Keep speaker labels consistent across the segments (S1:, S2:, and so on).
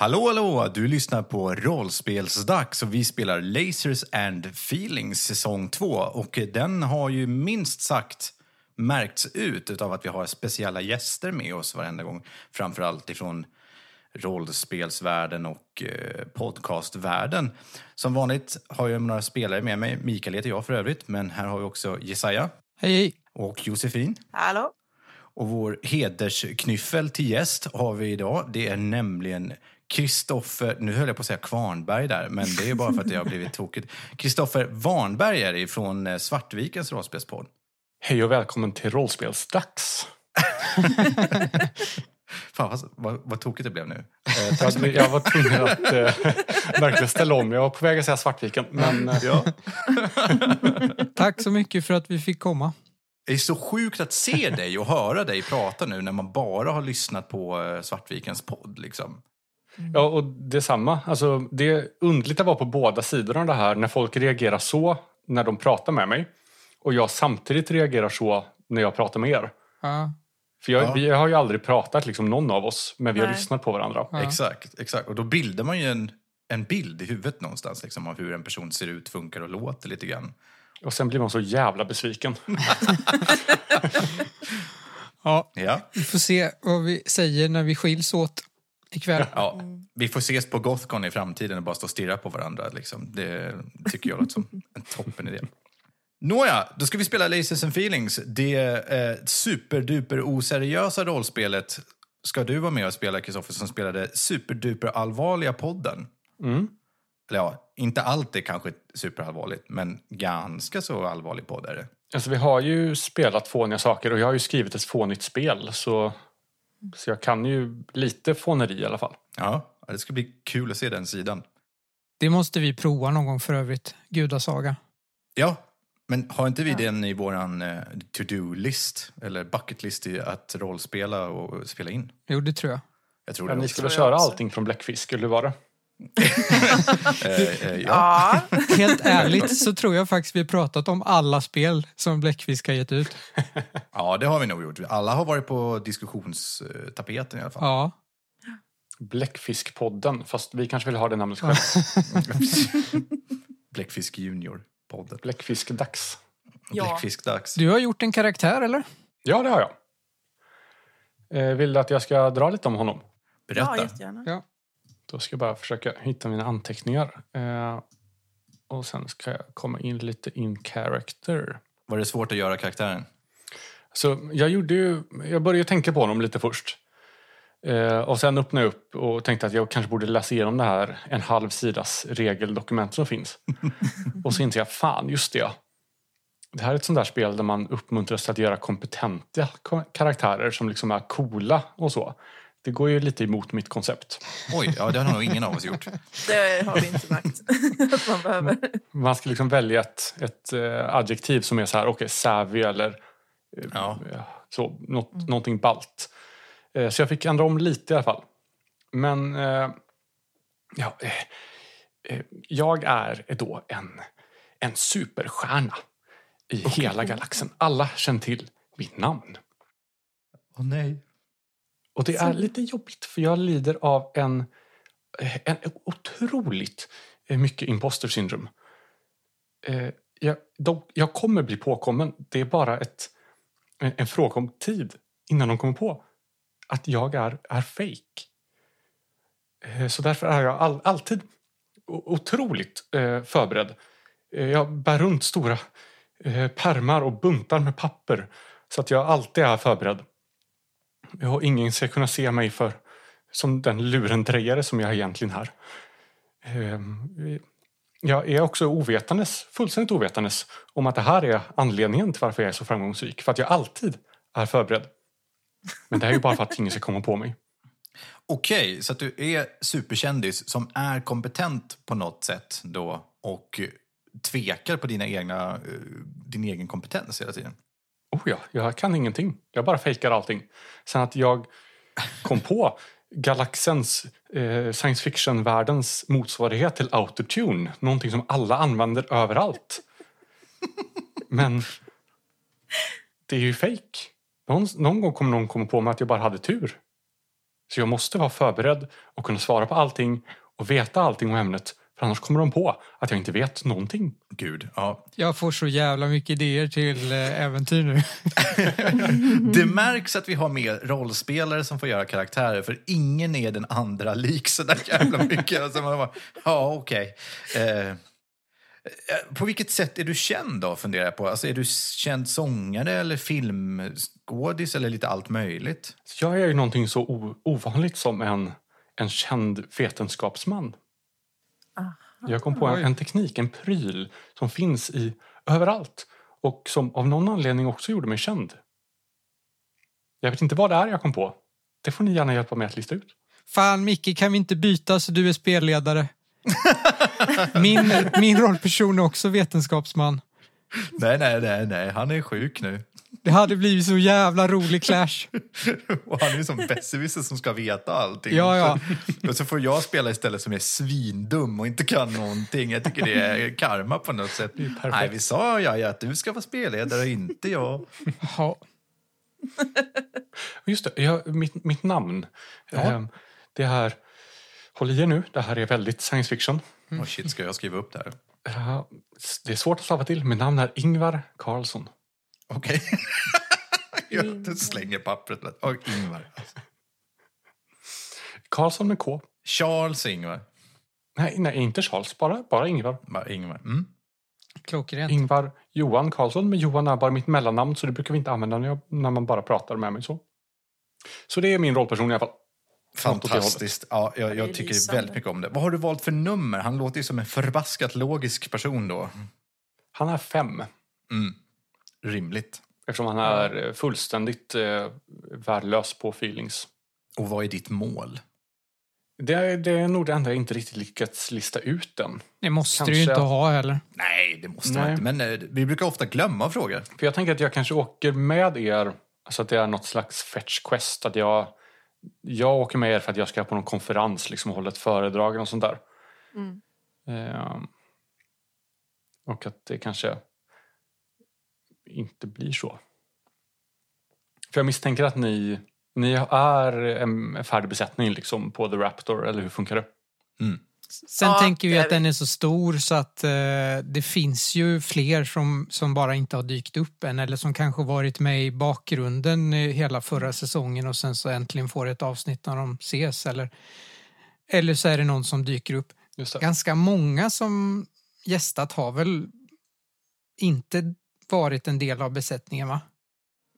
S1: Hallå, hallå! Du lyssnar på Rollspelsdags och vi spelar Lasers and Feelings säsong 2. Och den har ju minst sagt märkts ut av att vi har speciella gäster med oss varenda gång. Framförallt ifrån rollspelsvärlden och eh, podcastvärlden. Som vanligt har jag några spelare med mig. Mikael heter jag för övrigt, men här har vi också Jesaja
S2: Hej, hej.
S1: och Josefin.
S3: Hallå?
S1: Och vår hedersknyffel till gäst har vi idag. Det är nämligen Kristoffer, nu höll jag på att säga Kvarnberg där, men det är bara för att jag har blivit tokigt. Kristoffer Warnberg är ifrån eh, Svartvikens rollspelspodd.
S4: Hej och välkommen till Rollspelsdags.
S1: Fan vad, vad, vad tokigt det blev nu. Eh,
S4: Jag,
S1: tack så mycket.
S4: jag var tvungen att eh, verkligen ställa om. Jag var på väg att säga Svartviken. Men eh,
S1: Ja.
S2: Tack så mycket för att vi fick komma.
S1: Det är så sjukt att se dig och höra dig prata nu när man bara har lyssnat på eh, Svartvikens podd. Liksom.
S4: Ja, och detsamma. Alltså, det är underligt att vara på båda sidorna av det här. När folk reagerar så när de pratar med mig. Och jag samtidigt reagerar så när jag pratar med er.
S2: Ja,
S4: För jag,
S1: Ja.
S4: vi har ju aldrig pratat, liksom, någon av oss, men vi har
S3: Nej.
S4: lyssnat på varandra.
S2: Ja.
S1: Exakt, exakt. Och då bildar man ju en, en bild i huvudet någonstans liksom, av hur en person ser ut, funkar och låter lite grann.
S4: Och sen blir man så jävla besviken.
S2: ja,
S1: Ja.
S2: vi får se vad vi säger när vi skiljs åt ikväll.
S1: Ja, vi får ses på Gothcon i framtiden och bara stå och stirra på varandra. Liksom. Det tycker jag låter som en toppen idé. Nåja, då ska vi spela Lasers and Feelings. Det eh, superduper oseriösa rollspelet ska du vara med och spela, Kristoffer, som spelade superduper allvarliga podden.
S4: Mm.
S1: Eller ja, inte alltid kanske superallvarligt, men ganska så allvarlig podd är det.
S4: Alltså, vi har ju spelat fåniga saker och jag har ju skrivit ett fånigt spel. Så, så jag kan ju lite fåneri i alla fall.
S1: Ja, det ska bli kul att se den sidan.
S2: Det måste vi prova någon gång för övrigt. Gudasaga.
S1: Ja, men har inte vi den i våran eh, to-do-list, eller bucket-list, i att rollspela och spela in?
S2: Jo, det tror jag.
S1: Jag tror
S4: Ja,
S1: det
S4: ni
S1: också.
S4: skulle köra allting från bläckfisk, var det?
S1: Eh, eh, ja.
S3: Ja.
S2: Helt ärligt så tror jag faktiskt vi har pratat om alla spel som Bläckfisk har gett ut.
S1: ja, det har vi nog gjort. Alla har varit på diskussionstapeten i alla fall.
S2: Ja,
S4: Bläckfiskpodden, fast vi kanske vill ha det namnet själv.
S1: Bläckfisk Junior-podden.
S4: Bläckfiskdags.
S3: Ja.
S1: Bläckfiskdags.
S2: du har gjort en karaktär eller?
S4: Ja, det har jag. Eh, vill du att jag ska dra lite om honom?
S3: ja,
S1: Berätta.
S3: jättegärna.
S2: Ja.
S4: Då ska jag bara försöka hitta mina anteckningar. Eh, och sen ska jag komma in lite in character.
S1: Var det svårt att göra karaktären?
S4: Så jag gjorde ju, jag började tänka på honom lite först. Eh, och sen öppnade jag upp och tänkte att jag kanske borde läsa igenom det här en halv sidas regeldokument som finns. och så inser jag, fan just det. Det här är ett sånt där spel där man uppmuntras att göra kompetenta ko- karaktärer som liksom är coola och så. Det går ju lite emot mitt koncept.
S1: Oj, ja, det har nog ingen av oss gjort.
S3: Det har vi inte märkt att man behöver.
S4: Man ska liksom välja ett, ett eh, adjektiv som är så här, okej, savvy eller eh,
S1: Ja.
S4: så, något, någonting balt. Eh, så jag fick ändra om lite i alla fall. Men ja, jag är då en, en superstjärna i hela galaxen. Alla känner till mitt namn.
S1: Åh nej.
S4: Och det är lite jobbigt för jag lider av en, en otroligt mycket imposter syndrom. Eh, Jag, jag kommer bli påkommen. Det är bara ett, en, en fråga om tid innan de kommer på att jag är, är fake. Eh, Så därför är jag all, alltid otroligt eh, förberedd. Jag bär runt stora eh, pärmar och buntar med papper så att jag alltid är förberedd. Och ingen ska kunna se mig för som den lurendrejare som jag egentligen är. Ehm, jag är också ovetandes, fullständigt ovetandes om att det här är anledningen till varför jag är så framgångsrik. För att jag alltid är förberedd. Men det här är ju bara för att ingen ska komma på mig.
S1: Okej, så att du är superkändis som är kompetent på något sätt då och tvekar på dina egna, eh, din egen kompetens hela tiden.
S4: Oh ja, jag kan ingenting. Jag bara fejkar allting. Sen att jag kom på galaxens, eh, science fiction-världens motsvarighet till autotune. Någonting som alla använder överallt. Men det är ju fejk. Någon, någon gång kommer någon komma på mig att jag bara hade tur. Så jag måste vara förberedd och kunna svara på allting och veta allting om ämnet. För annars kommer de på att jag inte vet någonting.
S1: Gud, ja.
S2: Jag får så jävla mycket idéer till eh, äventyr nu.
S1: Det märks att vi har med rollspelare som får göra karaktärer för ingen är den andra lik så där jävla mycket. Alltså man bara, ja, okej. Eh, eh, på vilket sätt är du känd då, funderar jag på? Alltså, är du känd sångare eller filmskådis eller lite allt möjligt?
S4: Jag är ju någonting så ovanligt som en, en känd vetenskapsman. Jag kom på en, en teknik, en pryl som finns i överallt och som av någon anledning också gjorde mig känd. Jag vet inte vad det är jag kom på. Det får ni gärna hjälpa mig att lista ut.
S2: Fan Micke, kan vi inte byta så du är spelledare? Min, min rollperson är också vetenskapsman.
S1: Nej, nej, nej, nej, han är sjuk nu.
S2: Det hade blivit så jävla rolig clash.
S1: Och han är ju som besserwisser som ska veta allting.
S2: Ja, ja.
S1: Så, och så får jag spela istället som är svindum och inte kan någonting. Jag tycker det är karma på något sätt. Nej, vi sa ja, ja, att du ska vara spelledare och inte jag.
S2: Ja.
S4: Just det, jag, mitt, mitt namn. Ehm, det här, håll i er nu, det här är väldigt science fiction.
S1: Oh, shit, ska jag skriva upp det här?
S4: Det är svårt att stava till. Mitt namn är Ingvar Carlsson.
S1: Okej. jag slänger pappret. Och Ingvar.
S4: Carlsson med K.
S1: Charles Ingvar.
S4: Nej, nej inte Charles, bara, bara Ingvar.
S1: Bara Ingvar. Mm.
S2: Klockrent.
S4: Ingvar Johan Karlsson, men Johan är bara mitt mellannamn så det brukar vi inte använda när, jag, när man bara pratar med mig så. Så det är min rollperson i alla fall.
S1: Fantastiskt. Ja, jag, jag tycker
S3: lysande.
S1: väldigt mycket om det. Vad har du valt för nummer? Han låter ju som en förbaskat logisk person då.
S4: Han är fem,
S1: Mm. Rimligt.
S4: eftersom han är eh, fullständigt eh, värdelös på feelings.
S1: Och vad är ditt mål?
S4: Det är, det är nog det enda jag inte riktigt lyckats lista ut än.
S2: Det måste
S4: Kanske
S2: du ju inte
S4: att-
S2: ha heller.
S1: Nej, det måste man
S4: Nej.
S1: inte. Men eh, vi brukar ofta glömma frågor.
S4: För jag tänker att jag kanske åker med er, alltså att det är något slags fetch quest, att jag, jag åker med er för att jag ska på någon konferens liksom, och hålla ett föredrag och sånt där.
S3: Mm.
S4: Ehm, och att det kanske inte blir så. För jag misstänker att ni, ni är en färdig besättning liksom på The Raptor, eller hur funkar det?
S2: Sen
S3: Ja,
S2: tänker vi att
S3: vi.
S2: den är så stor så att eh, det finns ju fler som, som bara inte har dykt upp än eller som kanske varit med i bakgrunden hela förra säsongen och sen så äntligen får ett avsnitt när de ses eller, eller så är det någon som dyker upp.
S4: Just det.
S2: Ganska många som gästat har väl inte varit en del av besättningen va?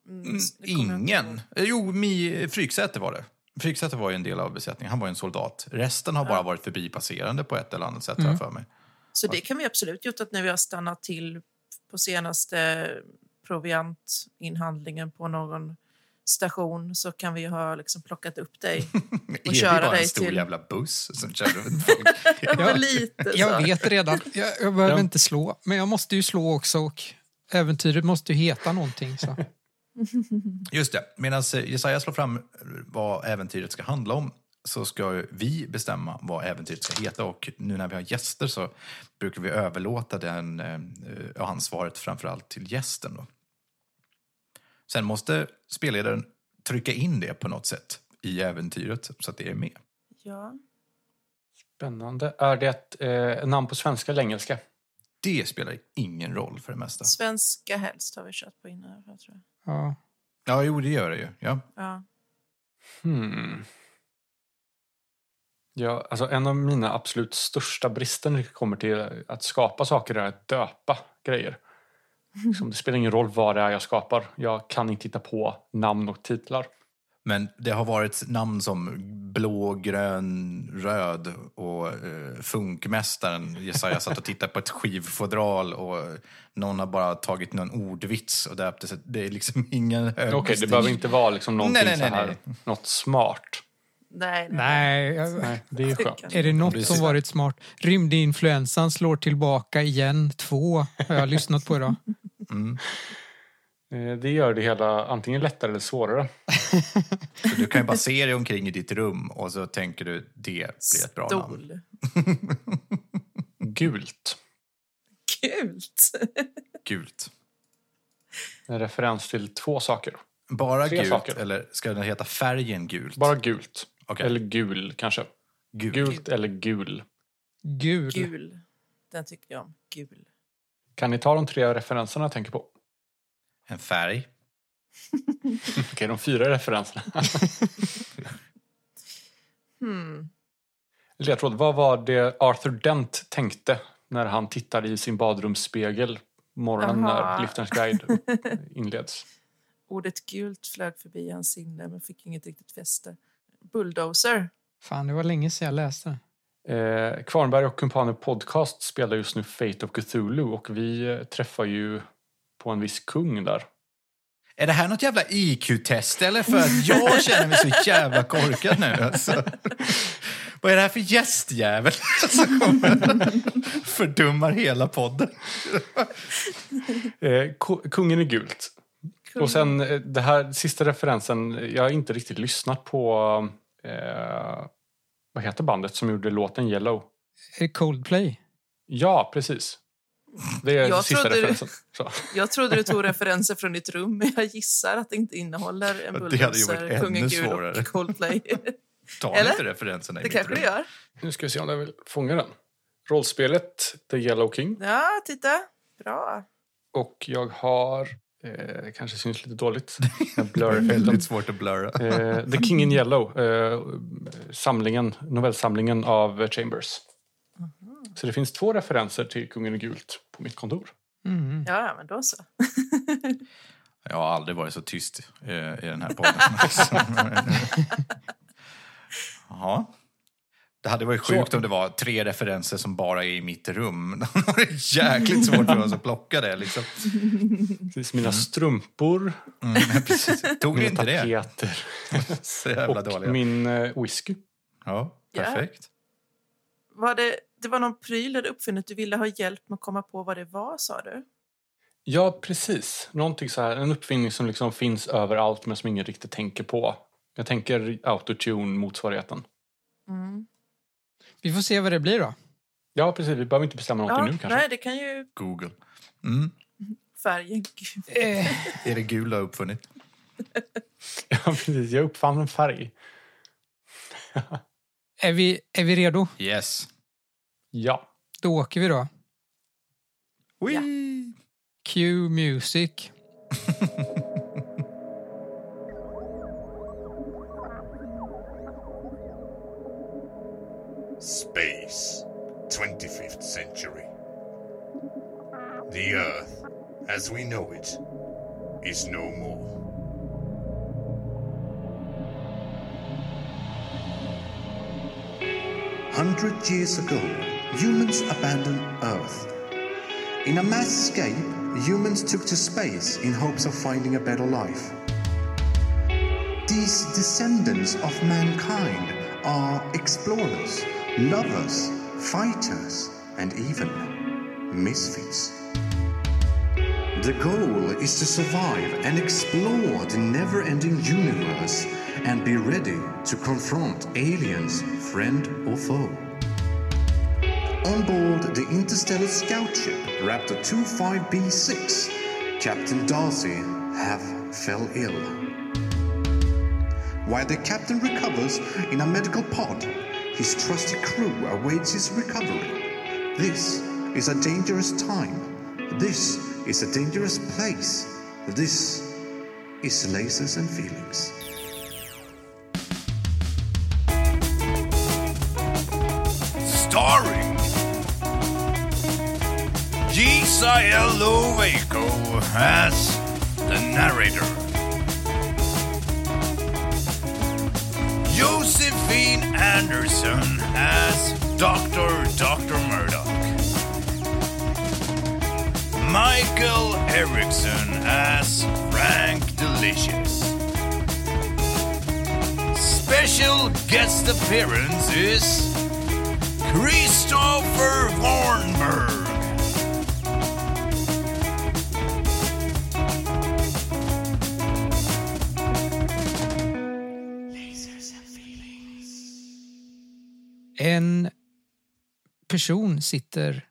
S3: Mm,
S1: Mm, ingen. Jo, Mi Fryksäte var det. Fryksäte var ju en del av besättningen. Han var ju en soldat. Resten har bara varit förbipasserande på ett eller annat sätt, jag för mig.
S3: Så det kan vi absolut gjort att när vi har stannat till på senaste proviantinhandlingen på någon station så kan vi ha liksom plockat upp dig.
S1: Är
S3: köra
S1: det bara en
S3: dig
S1: stor
S3: till-
S1: jävla buss som kör runt folk?
S2: Jag vet redan, jag, jag behöver
S4: Ja.
S2: inte slå, men jag måste ju slå också och äventyret måste ju heta någonting. Så.
S1: Just det. Medan Jesaja slår fram vad äventyret ska handla om så ska vi bestämma vad äventyret ska heta. Och nu när vi har gäster så brukar vi överlåta den eh, ansvaret framförallt till gästen. Då. Sen måste spelledaren trycka in det på något sätt i äventyret så att det är med.
S3: Ja.
S4: Spännande. Är det ett eh, namn på svenska eller engelska?
S1: Det spelar ingen roll för det mesta.
S3: Svenska helst har vi kört på innan. Jag tror.
S2: Ja.
S1: Ja, jo, det gör det ju. Ja.
S3: Ja.
S4: Hmm. Ja, alltså en av mina absolut största brister när det kommer till att skapa saker är att döpa grejer. Liksom, det spelar ingen roll vad det är jag skapar. Jag kan inte hitta på namn och titlar.
S1: Men det har varit namn som blå, grön, röd och eh, funkmästaren. Jesaja satt och tittade på ett skivfodral och någon har bara tagit någon ordvits och döpte sig. Det är liksom ingen hög
S4: Okej, det
S1: prestige.
S4: behöver inte vara liksom någonting
S1: Nej, nej,
S4: så här,
S1: nej,
S4: något smart.
S3: Nej, nej.
S2: Nej,
S4: Nej, det är skönt.
S2: är det något som varit smart? Rymdinfluensan slår tillbaka igen. Två har jag lyssnat på idag.
S1: Mm.
S4: Eh, Det gör det hela antingen lättare eller svårare.
S1: Så du kan ju bara se dig omkring i ditt rum och så tänker du det blir ett bra namn.
S3: Stol.
S4: Gult.
S3: Kul!
S1: Gult.
S4: En referens till två saker.
S1: Bara
S4: Tre
S1: gult
S4: saker.
S1: eller ska den heta färgen gult?
S4: Bara gult.
S1: Okej.
S4: Eller gul kanske.
S1: Gul.
S4: Gult eller gul.
S2: Gul.
S3: Gul. Den tycker jag om. Gul.
S4: Kan ni ta de tre referenserna jag tänker på?
S1: En färg.
S4: Okej, de fyra referenserna.
S3: Hmm.
S4: Ledtråd, vad var det Arthur Dent tänkte när han tittade i sin badrumsspegel morgonen
S3: Aha.
S4: när Liftarens guide inleds?
S3: Ordet gult flög förbi hans sinne men fick inget riktigt fäste. Bulldozer.
S2: Fan, det var länge sedan jag läste.
S4: Eh, Kvarnberg och Kumpaner Podcast spelar just nu Fate of Cthulhu och vi eh, träffar ju på en viss kung där.
S1: Är det här något jävla IQ-test eller för att jag känner mig så jävla korkad nu? Alltså. Vad är det här för gästjävel som kommer fördummar hela podden?
S4: Eh, kungen är gult.
S3: Kung.
S4: Och sen eh, det här sista referensen, jag har inte riktigt lyssnat på eh, vad heter bandet som gjorde låten Yellow?
S2: Det Coldplay?
S4: Ja, precis. Det är
S3: Jag
S4: sista
S3: trodde du-
S4: referensen. Så.
S3: Jag trodde du tog referenser från ditt rum, men jag gissar att det inte innehåller en
S1: Det hade ju
S3: bulldozer, kungen
S1: svårare.
S3: och Coldplay.
S1: Ta
S3: Eller?
S1: inte referenserna i
S3: Det
S1: mitt
S3: kanske
S1: rum.
S3: det gör.
S4: Nu ska vi se om jag vill fånga den. Rollspelet The Yellow King.
S3: Ja, titta. Bra.
S4: Och jag har, eh, kanske syns lite dåligt, jag blurrar
S1: Det är
S4: bilden.
S1: väldigt svårt att blurra.
S4: Eh, The King in Yellow, eh, samlingen, novellsamlingen av Chambers. Så det finns två referenser till Kungen i gult på mitt kontor.
S2: Mm.
S3: Ja, men då så.
S1: Jag har aldrig varit så tyst eh, i den här podden. Jaha. Det hade varit sjukt om det var tre referenser som bara är i mitt rum. Det var jäkligt svårt för oss att plocka det. Liksom.
S4: Precis, mina strumpor,
S1: Mm, precis. Tog ni
S4: mina
S1: inte det?
S4: tapeter
S1: Så jävla
S4: och
S1: dåliga.
S4: min eh, whisky.
S1: Ja,
S3: Ja.
S1: perfekt.
S3: Var det, det var någon pryl eller uppfinnet du ville ha hjälp med att komma på vad det var, sa du?
S4: Ja, precis. Någonting så här, en uppfinning som liksom finns överallt men som ingen riktigt tänker på. Jag tänker autotune-motsvarigheten.
S3: Mm.
S2: Vi får se vad det blir då.
S4: Ja, precis. Vi behöver inte bestämma någonting
S3: Ja,
S4: nu kanske.
S3: nej, det kan ju
S1: Google. Mm.
S3: färgen gul.
S2: Eh,
S1: Är det gul du har uppfunnit?
S4: Ja, precis. Jag uppfann en färg.
S2: är, vi, är vi redo?
S1: Yes.
S4: Ja.
S2: Då åker vi då.
S1: Whee!
S2: Cue music.
S5: Space, 25th century. The Earth, as we know it, is no more.
S6: Hundred years ago, humans abandoned Earth. In a mass escape, humans took to space in hopes of finding a better life. These descendants of mankind are explorers, lovers, fighters, and even misfits. The goal is to survive and explore the never ending universe and be ready to confront aliens, friend or foe. On board the interstellar scout ship Raptor 25B6, Captain Darcy have fell ill. While the captain recovers in a medical pod, his trusty crew awaits his recovery. This is a dangerous time. This is a dangerous place. This is lasers and feelings.
S5: Gisael Loveiko as the narrator. Josephine Anderson as Dr. Dr. Murdoch. Michael Erickson as Frank Delicious. Special guest appearance is Christopher Warnberg.
S2: En person sitter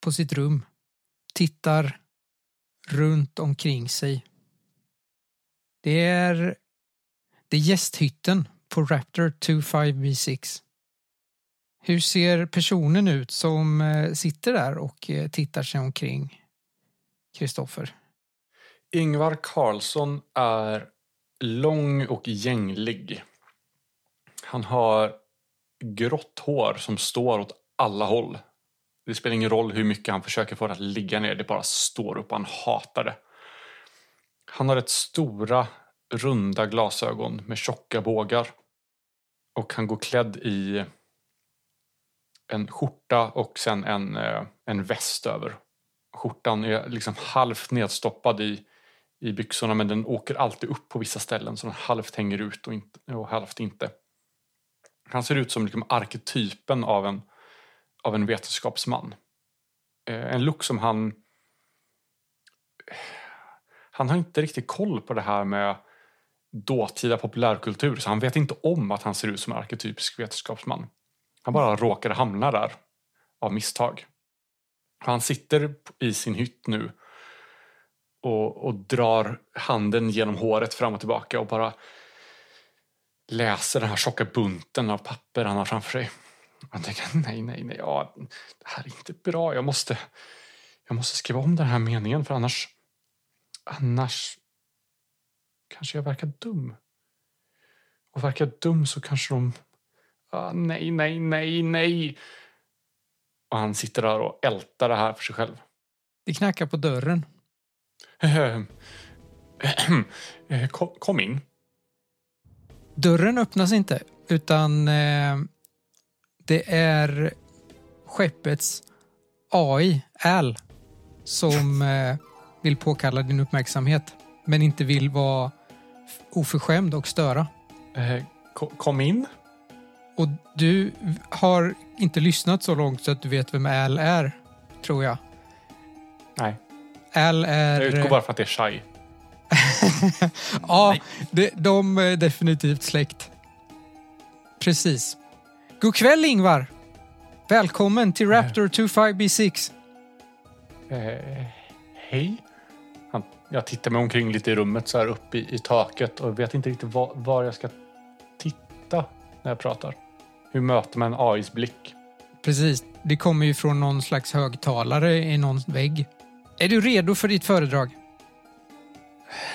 S2: på sitt rum, tittar runt omkring sig. Det är, det är gästhytten på Raptor 25B6. Hur ser personen ut som eh, sitter där och eh, tittar sig omkring? Kristoffer.
S4: Ingvar Carlsson är lång och gänglig. Han har grått hår som står åt alla håll. Det spelar ingen roll hur mycket han försöker få det att ligga ner, det bara står upp han hatar det. Han har rätt stora, runda glasögon med tjocka bågar. Och han går klädd i en skjorta och sen en, eh, en väst över. Skjortan är liksom halvt nedstoppad i, i byxorna men den åker alltid upp på vissa ställen så den halvt hänger ut och, inte, och halvt inte. Han ser ut som liksom arketypen av en, av en vetenskapsman. Eh, en look som han... Han har inte riktigt koll på det här med dåtida populärkultur så han vet inte om att han ser ut som en arketypisk vetenskapsman. Han bara råkade hamna där av misstag. Han sitter i sin hytt nu och, och drar handen genom håret fram och tillbaka och bara läser den här tjocka bunten av papper han har framför sig. Han tänker nej, nej, nej, ja, det här är inte bra. Jag måste, jag måste skriva om den här meningen för annars, annars kanske jag verkar dum. Och verkar dum så kanske de, ah, nej, nej, nej, nej. Och han sitter där och ältar det här för sig själv.
S2: Det knackar på dörren.
S4: kom in.
S2: Dörren öppnas inte, utan eh, det är skeppets AI, Al, som eh, vill påkalla din uppmärksamhet men inte vill vara oförskämd och störa.
S4: Eh, ko- kom in.
S2: Och du har inte lyssnat så långt så att du vet vem Al är, tror jag.
S4: Nej,
S2: Al är...
S4: jag utgår bara för att det är Shai.
S2: ja, de, de är definitivt släkt. Precis. God kväll Ingvar! Välkommen till Raptor 25B6.
S4: Eh, hej. Han, jag tittar mig omkring lite i rummet så här uppe i, i taket och vet inte riktigt var, var jag ska titta när jag pratar. Hur möter man AIs blick?
S2: Precis, det kommer ju från någon slags högtalare i någon vägg. Är du redo för ditt föredrag?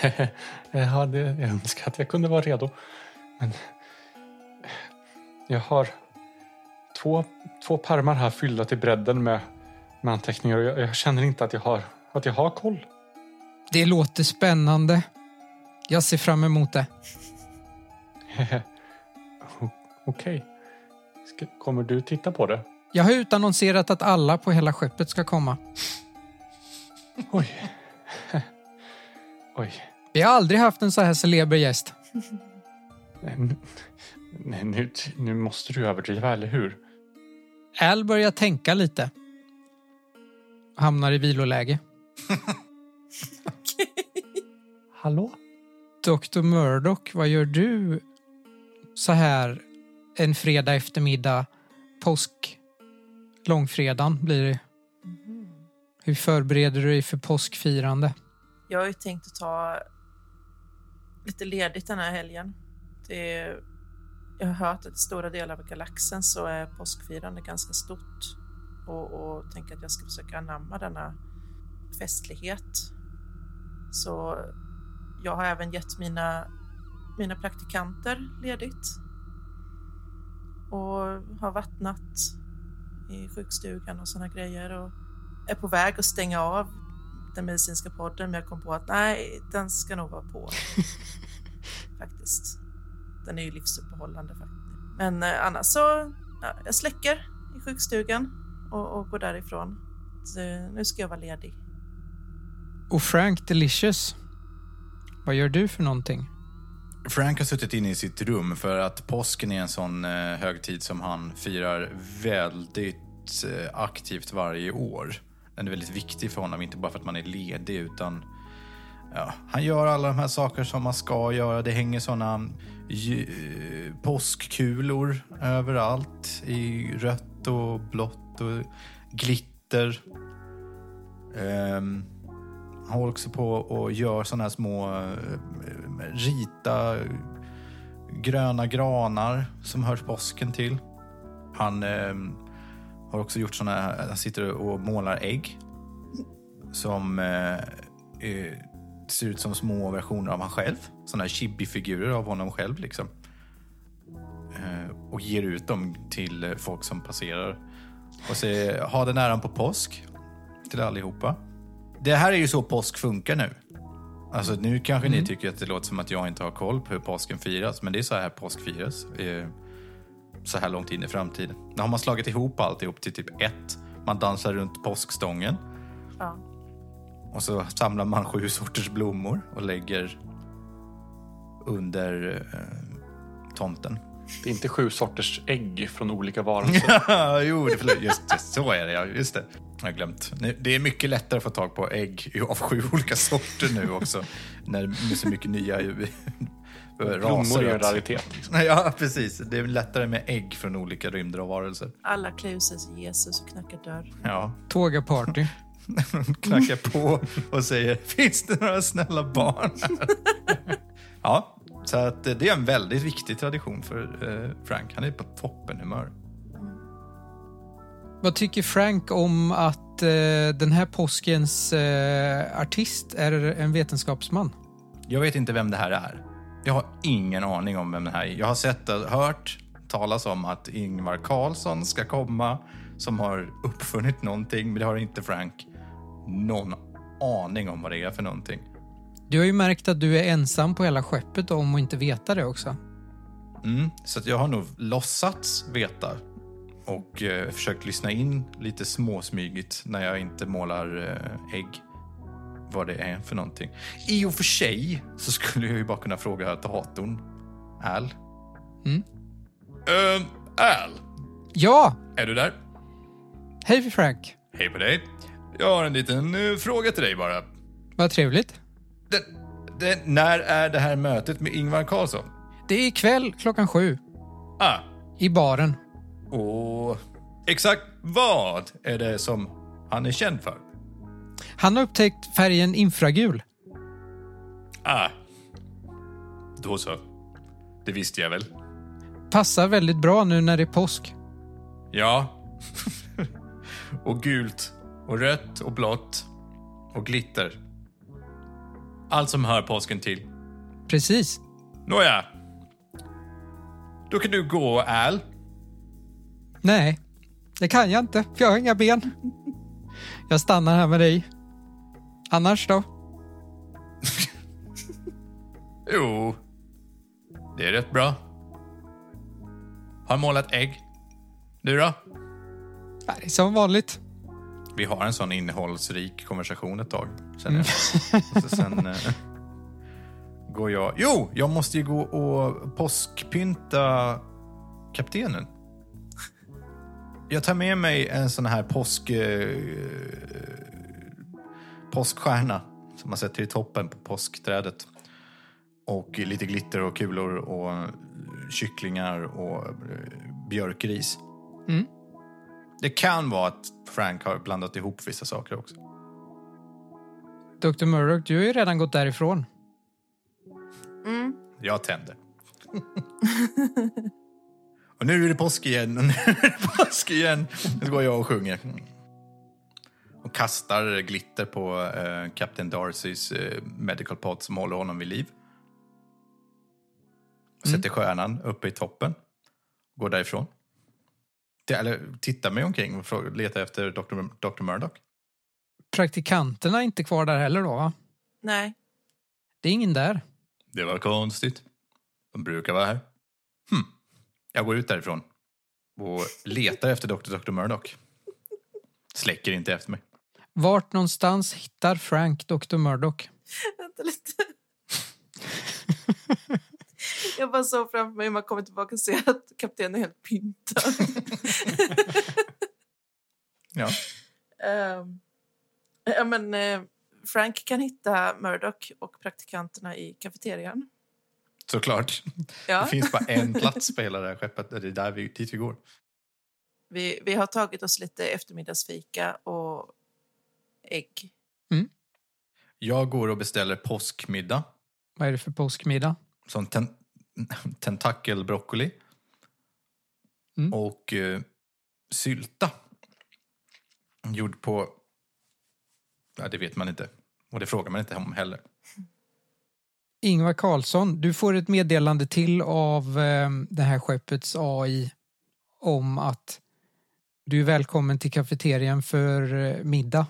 S4: jag önskar att jag kunde vara redo. Men jag har två, två pärmar här fyllda till bredden med, med anteckningar och jag, jag känner inte att jag, har, att jag har koll.
S2: Det låter spännande. Jag ser fram emot det.
S4: Okej. Ska- Kommer du titta på det?
S2: Jag har utannonserat att alla på hela skeppet ska komma.
S4: Oj. Oj.
S2: Vi har aldrig haft en så här celeber gäst.
S4: Nej, nu, nu måste du överdriva, eller hur?
S2: Al börjar tänka lite. Hamnar i viloläge.
S4: Hallå?
S2: Dr. Murdoch, vad gör du så här en fredag eftermiddag? Påsk... Långfredagen blir det. Hur förbereder du dig för påskfirande?
S3: Jag har ju tänkt att ta lite ledigt den här helgen. Det är, jag har hört att i stora delar av galaxen så är påskfirande ganska stort och, och tänker att jag ska försöka anamma denna festlighet. Så jag har även gett mina, mina praktikanter ledigt och har vattnat i sjukstugan och sådana grejer och är på väg att stänga av den medicinska podden men jag kom på att nej, den ska nog vara på. faktiskt. Den är ju livsuppehållande faktiskt. Men eh, annars så, ja, jag släcker i sjukstugan och, och går därifrån. Så, nu ska jag vara ledig.
S2: Och Frank Delicious, vad gör du för någonting?
S1: Frank har suttit inne i sitt rum för att påsken är en sån eh, högtid som han firar väldigt eh, aktivt varje år. Den är väldigt viktig för honom, inte bara för att man är ledig utan ja, han gör alla de här saker som man ska göra. Det hänger såna påskkulor överallt i rött och blått och glitter. Um, han håller också på och gör såna här små, eh, rita gröna granar som hör påsken till. Han eh, har också gjort såna här, han sitter och målar ägg som eh, eh, ser ut som små versioner av han själv. Såna här chibi-figurer av honom själv liksom. Eh, och ger ut dem till eh, folk som passerar. Och säger ha den äran på påsk till allihopa. Det här är ju så påsk funkar nu. Alltså nu kanske ni tycker att det låter som att jag inte har koll på hur påsken firas, men det är så här påsk firas. eh, Så här långt in i framtiden. Nu har man slagit ihop alltihop till typ ett. Man dansar runt påskstången
S3: Ja.
S1: och så samlar man sju sorters blommor och lägger under eh, tomten.
S4: Det är inte sju sorters ägg från olika varelser.
S1: jo, det, förlåt, just det, så är det. Ja, just det. Jag har glömt. Det är mycket lättare att få tag på ägg av sju olika sorter nu också. När det är så mycket nya.
S4: Blommor är en raritet. Liksom.
S1: Ja, precis. Det är lättare med ägg från olika rymder och varelser.
S3: Alla klär sig som Jesus och knackar dörr.
S1: Ja.
S2: Tågaparty.
S1: Knackar på och säger Finns det några snälla barn här?" Ja, så att det är en väldigt viktig tradition för eh, Frank. Han är på toppenhumör.
S2: Vad tycker Frank om att eh, den här påskens eh, artist är en vetenskapsman?
S1: Jag vet inte vem det här är. Jag har ingen aning om vem det här är. Jag har sett och hört talas om att Ingvar Carlsson ska komma som har uppfunnit någonting, men det har inte Frank någon aning om vad det är för någonting.
S2: Du har ju märkt att du är ensam på hela skeppet om att inte veta det också.
S1: Mm, så jag har nog låtsats veta och eh, försökt lyssna in lite småsmygigt när jag inte målar eh, ägg vad det är för någonting. I och för sig så skulle jag ju bara kunna fråga datorn. Al?
S2: Mm.
S1: Ehm, Al,
S2: Ja!
S1: är du där?
S2: Hej Frank!
S1: Hej på dig. Jag har en liten eh, fråga till dig bara.
S2: Vad trevligt.
S1: Den, den, när är det här mötet med Ingvar Carlsson?
S2: Det är ikväll klockan sju.
S1: Ah,
S2: I baren.
S1: och exakt vad är det som han är känd för?
S2: Han har upptäckt färgen infragul.
S1: Ah, då så. Det visste jag väl.
S2: Passar väldigt bra nu när det är påsk.
S1: Ja. och gult och rött och blått och glitter. Allt som hör påsken till.
S2: Precis.
S1: Nåja. Då kan du gå, Al.
S2: Nej, det kan jag inte, för jag har inga ben. Jag stannar här med dig. Annars då?
S1: Jo, det är rätt bra. Har målat ägg. Du då?
S2: Det är som vanligt.
S1: Vi har en sån innehållsrik konversation ett tag. Och så sen eh, går jag... Jo, jag måste ju gå och påskpynta kaptenen. Jag tar med mig en sån här påsk... Eh, påskstjärna som man sätter i toppen på påskträdet. Och lite glitter och kulor och kycklingar och eh, björkris.
S2: Mm.
S1: Det kan vara att Frank har blandat ihop vissa saker också.
S2: Dr. Murdoch, du har ju redan gått därifrån.
S3: Mm.
S1: Jag tänder. och nu är det påsk igen och nu är det påsk igen. Nu går jag och sjunger. Och kastar glitter på eh, Captain Darcys eh, medical pod som håller honom vid liv. Och sätter stjärnan uppe i toppen. Går därifrån. Det- Eller tittar mig omkring och letar efter Dr. Dr. Murdoch.
S2: Praktikanterna är inte kvar där heller då, va?
S3: Nej.
S2: Det är ingen där.
S1: Det var konstigt. De brukar vara här. Jag går ut därifrån och letar efter Dr. Dr. Murdoch. Släcker inte efter mig.
S2: Vart någonstans hittar Frank Dr. Murdoch?
S3: Vänta lite. Jag bara såg framför mig hur man kommer tillbaka och ser att kaptenen är helt pyntad.
S1: Ja.
S3: Ehm, ja, men, eh, Frank kan hitta Murdoch och praktikanterna i kafeterian.
S1: Såklart.
S3: Ja,
S1: Det finns bara en plats på hela det här skeppet. Det är där vi, dit vi går.
S3: vi, vi har tagit oss lite eftermiddagsfika och ägg.
S1: Jag går och beställer påskmiddag.
S2: Vad är det för påskmiddag?
S1: Som ten, tentakelbroccoli
S2: Mm.
S1: och eh, sylta. Gjord på... Ja, det vet man inte. Och det frågar man inte om heller.
S2: Ingvar Karlsson, du får ett meddelande till av eh, det här skeppets AI om att du är välkommen till kafeterian för eh, middag.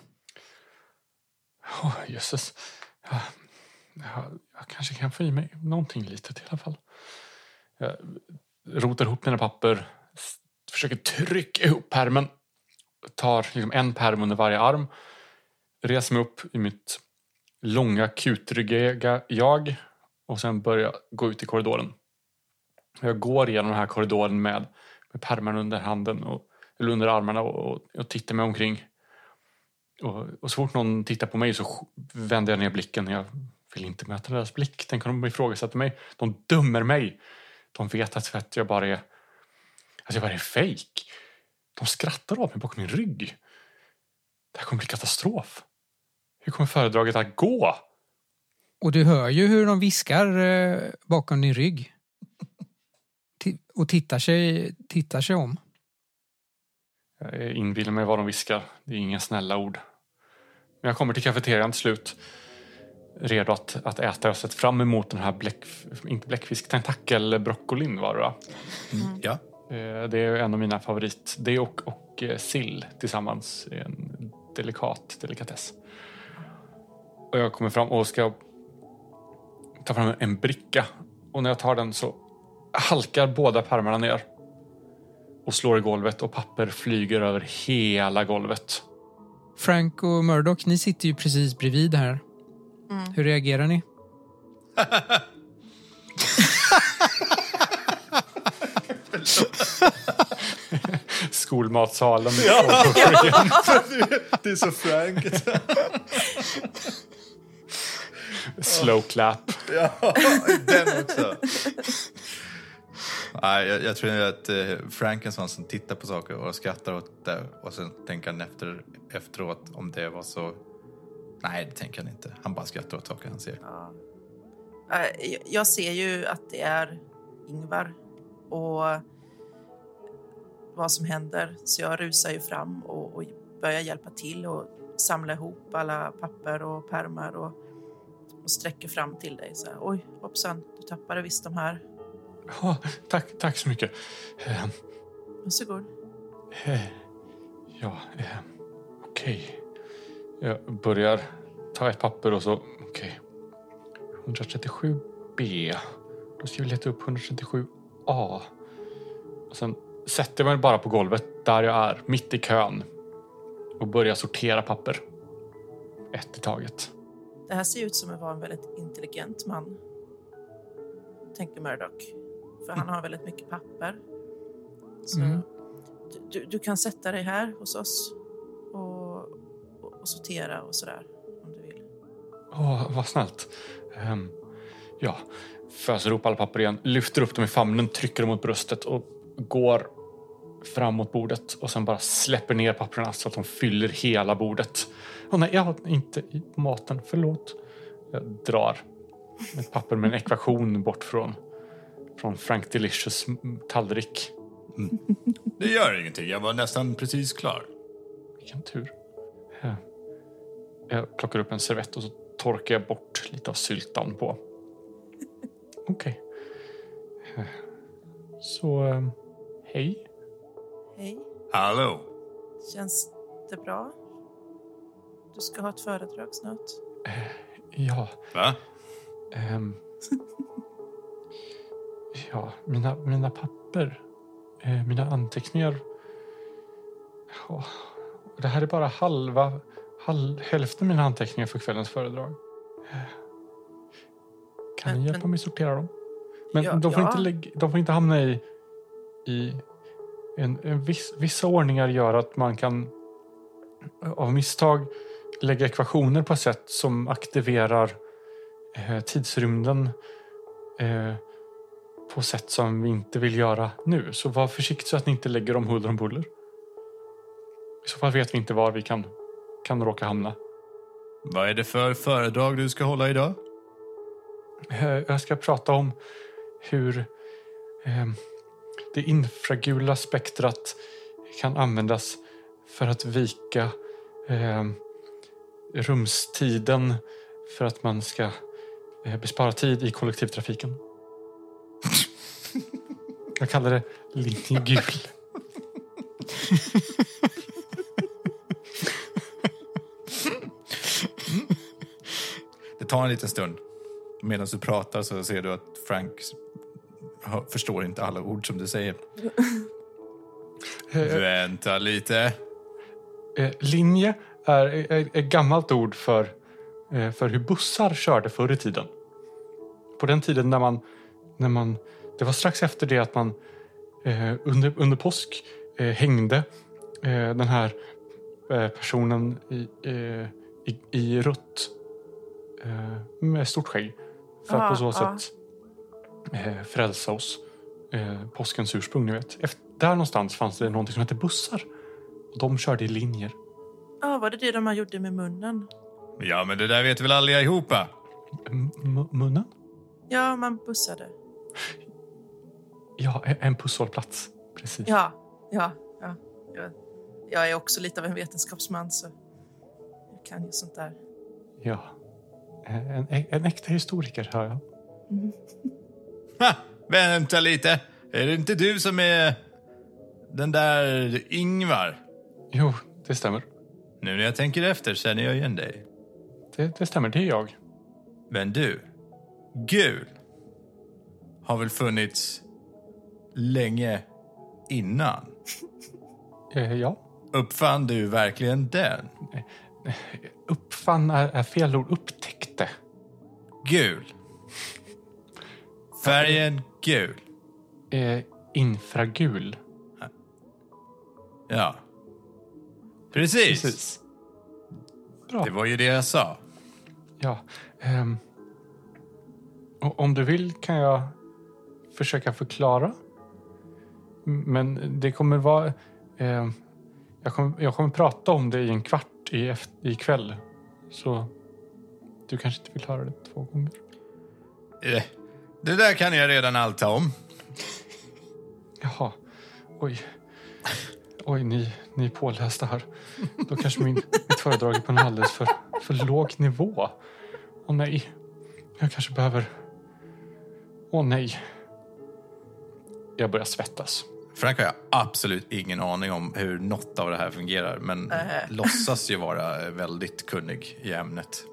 S4: Oh, jösses. Jag, jag, jag kanske kan få i mig någonting litet i alla fall. Jag rotar ihop mina papper, försöker trycka ihop pärmen. Tar liksom en pärm under varje arm. Reser mig upp i mitt långa kutryggiga jag och sen börjar gå ut i korridoren. Jag går igenom den här korridoren med, med pärmarna under handen och, eller under armarna och, och, och tittar mig omkring. Och, och så fort någon tittar på mig så vänder jag ner blicken. Jag vill inte möta deras blick. Tänk om de ifrågasätter mig. De dömer mig. De vet att, att jag bara är... Att jag bara är fejk. De skrattar av mig bakom min rygg. Det här kommer bli katastrof. Hur kommer föredraget att gå?
S2: Och du hör ju hur de viskar eh, bakom din rygg. Ti- Och tittar sig, tittar sig om.
S4: Jag inbillar mig vad de viskar. Det är inga snälla ord. Men jag kommer till kafeterian till slut. Redo att, att äta. Jag har sett fram emot den här bläck, inte bläckfisk, tentakelbroccolin var det va?
S1: Ja.
S4: Eh, Det är en av mina favorit. Det och, och eh, sill tillsammans en delikat delikatess. Och jag kommer fram och ska ta fram en bricka. Och när jag tar den så halkar båda pärmarna ner. Och slår i golvet och papper flyger över hela golvet.
S2: Frank och Murdoch, ni sitter ju precis bredvid här. Hur reagerar ni?
S4: Skolmatsalen.
S1: Det är så frank.
S4: Slow clap.
S1: ja, den också. Nej, jag, jag tror att eh, Frank är en sån som tittar på saker och skrattar åt det och sen tänker han efter, efteråt om det var så... Nej, det tänker han inte. Han bara skrattar åt saker han ser.
S3: Ja. Eh, jag- Jag ser ju att det är Ingvar och vad som händer. Så jag rusar ju fram och, och börjar hjälpa till och samla ihop alla papper och pärmar och, och sträcker fram till dig. Så här, Oj, hoppsan, du tappade visst de här.
S4: Ja, tack, tack så mycket. Eh,
S3: Varsågod.
S4: Eh, Ja, eh, okej. Jag börjar ta ett papper och så... Okej. 137B. Då ska vi leta upp 137A. Och sen sätter jag mig bara på golvet där jag är, mitt i kön. Och börjar sortera papper. Ett i taget.
S3: Det här ser ut som att vara en väldigt intelligent man. Tänker Murdoch. För han har väldigt mycket papper. Så
S2: Mm.
S3: du, du kan sätta dig här hos oss och, och, och sortera och sådär om du vill.
S4: Åh, vad snällt. Ehm, ja, föser ihop alla papper igen, lyfter upp dem i famnen, trycker dem mot bröstet och går fram mot bordet och sen bara släpper ner papperna så att de fyller hela bordet. Åh nej, jag har inte i maten, förlåt. Jag drar ett papper med en ekvation bort från, från Frank Delicious tallrik.
S1: Det gör ingenting. Jag var nästan precis klar.
S4: Vilken tur. Eh, Jag plockar upp en servett och så torkar jag bort lite av syltan på. Okej. Eh, Så, eh, hej.
S3: Hej,
S1: Hallå?
S3: känns det bra? Du ska ha ett föredrag snart.
S4: Ja,
S1: Va?
S4: ehm, ja mina, mina papper, eh, mina anteckningar. Ja, det här är bara halva, halv, hälften av mina anteckningar för kvällens föredrag. Eh, Kan
S3: Men-
S4: ni hjälpa
S3: men-
S4: mig sortera dem? Men
S3: Ja,
S4: de, får
S3: ja.
S4: inte lägg, de får inte hamna i, i en, en viss, vissa ordningar gör att man kan av misstag lägga ekvationer på ett sätt som aktiverar eh, tidsrymden eh, på sätt som vi inte vill göra nu. Så var försiktig så att ni inte lägger dem huller om buller. I så fall vet vi inte var vi kan, kan råka hamna.
S1: Vad är det för föredrag du ska hålla idag?
S4: Eh, jag ska prata om hur eh, det infragula spektrat kan användas för att vika eh, rumstiden för att man ska eh, bespara tid i kollektivtrafiken. Jag kallar det linje gul.
S1: Det tar en liten stund. Medan du pratar så ser du att Frank hör- förstår inte alla ord som du säger. Vänta lite.
S4: Eh, linje är ett gammalt ord för, eh, för hur bussar körde förr i tiden. På den tiden när man, när man det var strax efter det att man eh, under, under påsk eh, hängde eh, den här eh, personen i, eh, i, i rött eh, med stort skägg. För att
S3: Ja,
S4: på så sätt eh, frälsa oss. Eh, påskens ursprung, ni vet. Efter, där någonstans fanns det någonting som hette bussar. Och de körde i linjer.
S3: Ja, var det det de här gjorde med munnen?
S1: Ja, men det där vet väl allihopa?
S4: M- munnen?
S3: Ja, man bussade.
S4: Ja, en pusshållplats. Precis.
S3: Ja, ja, ja. Jag, jag är också lite av en vetenskapsman så jag kan ju sånt där.
S4: Ja. En, en, en äkta historiker, hör jag.
S1: Ha, vänta lite. Är det inte du som är den där Ingvar?
S4: Jo, det stämmer.
S1: Nu när jag tänker efter känner jag igen dig.
S4: Det, det stämmer, det är jag.
S1: Men du, gul har väl funnits länge innan?
S4: Eh, ja.
S1: Uppfann du verkligen den?
S4: Uppfann är, är fel ord. Upptäckte.
S1: Gul. Färgen gul.
S4: Eh, infragul.
S1: Ja. Precis.
S4: Precis. Bra.
S1: Det var ju det jag sa.
S4: Ja. ehm, om du vill kan jag försöka förklara. Men det kommer vara... ehm, jag, kommer, jag kommer prata om det i en kvart i, i kväll. Så du kanske inte vill höra det två gånger.
S1: Eh, Det där kan jag redan allt om.
S4: Jaha. Oj. Oj, ni, ni är pålästa här. Då kanske min, mitt föredrag är på en alldeles för, för låg nivå. Åh nej. Jag kanske behöver... Åh nej. Jag börjar svettas.
S1: Frank har jag absolut ingen aning om hur något av det här fungerar, men
S3: Äh.
S1: låtsas ju vara väldigt kunnig i ämnet.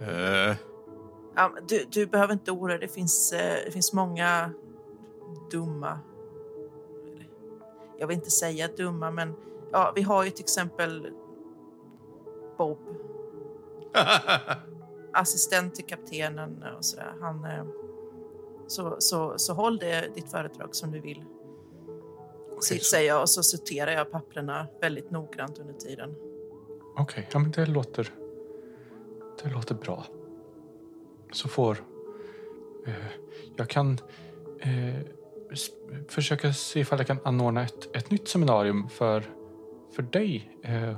S1: Eh,
S3: Ja, du, du behöver inte oroa dig. Det finns, eh, det finns många dumma... Jag vill inte säga dumma, men ja, vi har ju till exempel Bob. Assistent till kaptenen och sådär. Han, eh, så, så, så håll det, ditt föredrag som du vill.
S4: Så-
S3: säger jag och så sorterar jag papperna väldigt noggrant under tiden.
S4: Okej, ja, men det låter... Det låter bra. Så får... Eh, jag kan eh, försöka se ifall jag kan anordna ett, ett nytt seminarium för, för dig. Eh,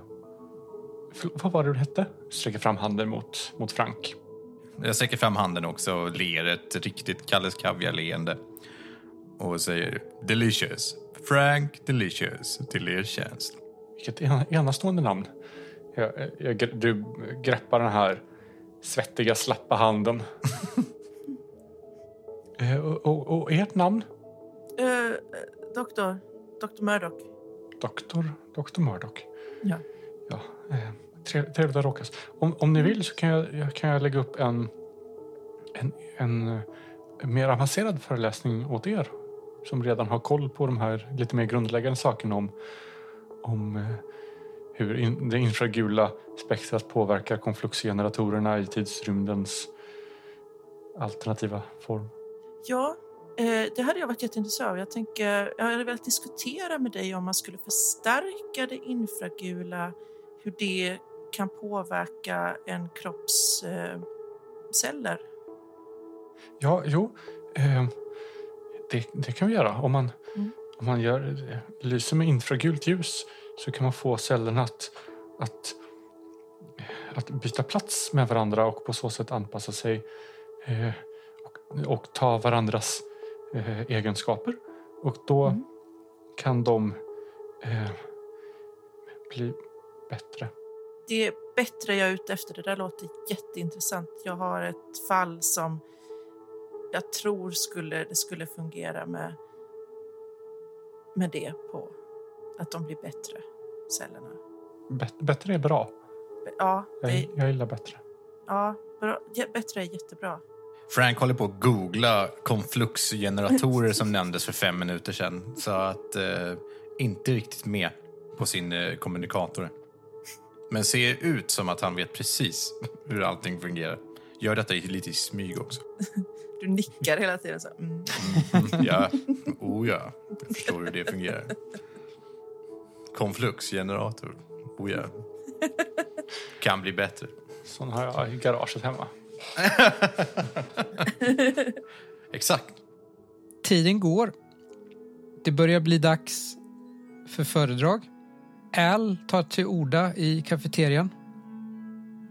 S4: för, vad var det du hette? Sträcker fram handen mot, mot Frank.
S1: jag sträcker fram handen också och ler ett riktigt Kalles Kaviar-leende. Och säger delicious. Frank delicious till er tjänst.
S4: Vilket ena- enastående namn. Jag, jag, du greppar den här svettiga, slappa handen. eh, och, och, och ert namn?
S3: Uh, doktor, doktor Murdoch.
S4: Doktor, Doktor Murdoch.
S3: Ja.
S4: Ja, eh, trev- trevligt att råkas. Om, om ni vill så kan jag, jag, kan jag lägga upp en, en, en eh, mer avancerad föreläsning åt er som redan har koll på de här lite mer grundläggande sakerna om, om eh, hur in, det infragula spektrat påverkar konfluxgeneratorerna i tidsrymdens alternativa form.
S3: Ja, eh, det hade jag varit jätteintresserad av. Jag, tänker, jag hade velat diskutera med dig om man skulle förstärka det infragula, hur det kan påverka en kropps eh, celler.
S4: Ja, jo. Eh, det, det kan vi göra. Om man,
S3: Mm.
S4: om man gör, lyser med infragult ljus så kan man få cellerna att, att, att byta plats med varandra och på så sätt anpassa sig. Eh, och och ta varandras eh, egenskaper. Och då kan de eh, bli bättre.
S3: Det är bättre jag är ute efter. Det där låter jätteintressant. Jag har ett fall som jag tror skulle, det skulle fungera med, med det på. Att de blir bättre, cellerna.
S4: Bet- bättre är bra.
S3: Ja,
S4: Jag,
S3: det,
S4: jag gillar bättre.
S3: ja bra, bättre är jättebra.
S1: Frank håller på att googla konfluxgeneratorer som nämndes för fem minuter sedan. Så att eh, inte riktigt med på sin eh, kommunikator. Men ser ut som att han vet precis hur allting fungerar. Gör detta lite i smyg också.
S3: Du nickar hela tiden. Så. Mm.
S1: Ja, oh ja. Jag förstår hur det fungerar. Konfluxgenerator. Oh ja. Kan bli bättre.
S4: Sån har jag i garaget hemma.
S1: Exakt.
S2: Tiden går. Det börjar bli dags för föredrag. Al tar till orda i kafeterian.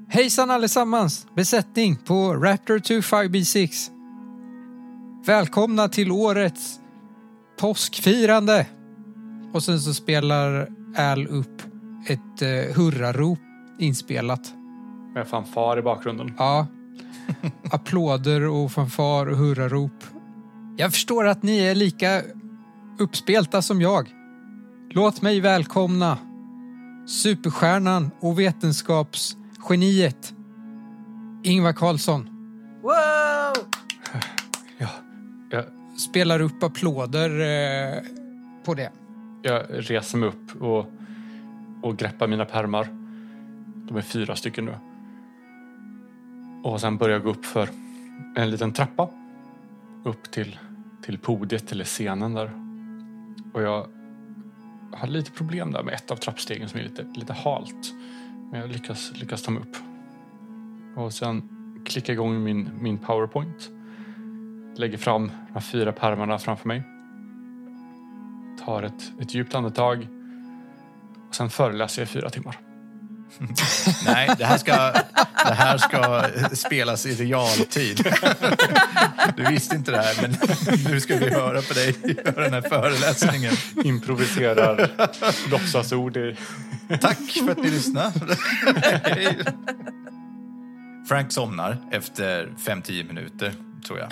S2: Hejsan allesammans! Besättning på Raptor 25B6. Välkomna till årets påskfirande! Och sen så spelar Al upp ett eh, hurrarop inspelat.
S4: Med fanfar i bakgrunden.
S2: Ja. Applåder och fanfar och hurrarop. Jag förstår att ni är lika uppspelta som jag. Låt mig välkomna superstjärnan och vetenskapsgeniet Ingvar Carlsson.
S3: Wow!
S4: Ja, jag,
S2: Spelar upp applåder eh, på det
S4: jag reser mig upp och, och greppar mina pärmar. De är fyra stycken nu. Och sen börjar jag gå upp för en liten trappa. Upp till, till podiet eller scenen där. Och jag har lite problem där med ett av trappstegen som är lite, lite halt. Men jag lyckas, lyckas ta mig upp. Och sen klickar jag igång min, min powerpoint. Lägger fram de här fyra pärmarna framför mig. Tar ett, ett djupt andetag. Och sen föreläser jag i fyra timmar.
S1: Nej, det här, ska, det här ska spelas i realtid. Du visste inte det här, men nu ska vi höra på dig göra den här föreläsningen.
S4: Improviserar låtsasord i...
S1: Tack för att ni lyssnade. Frank somnar efter 5-10 minuter, tror jag.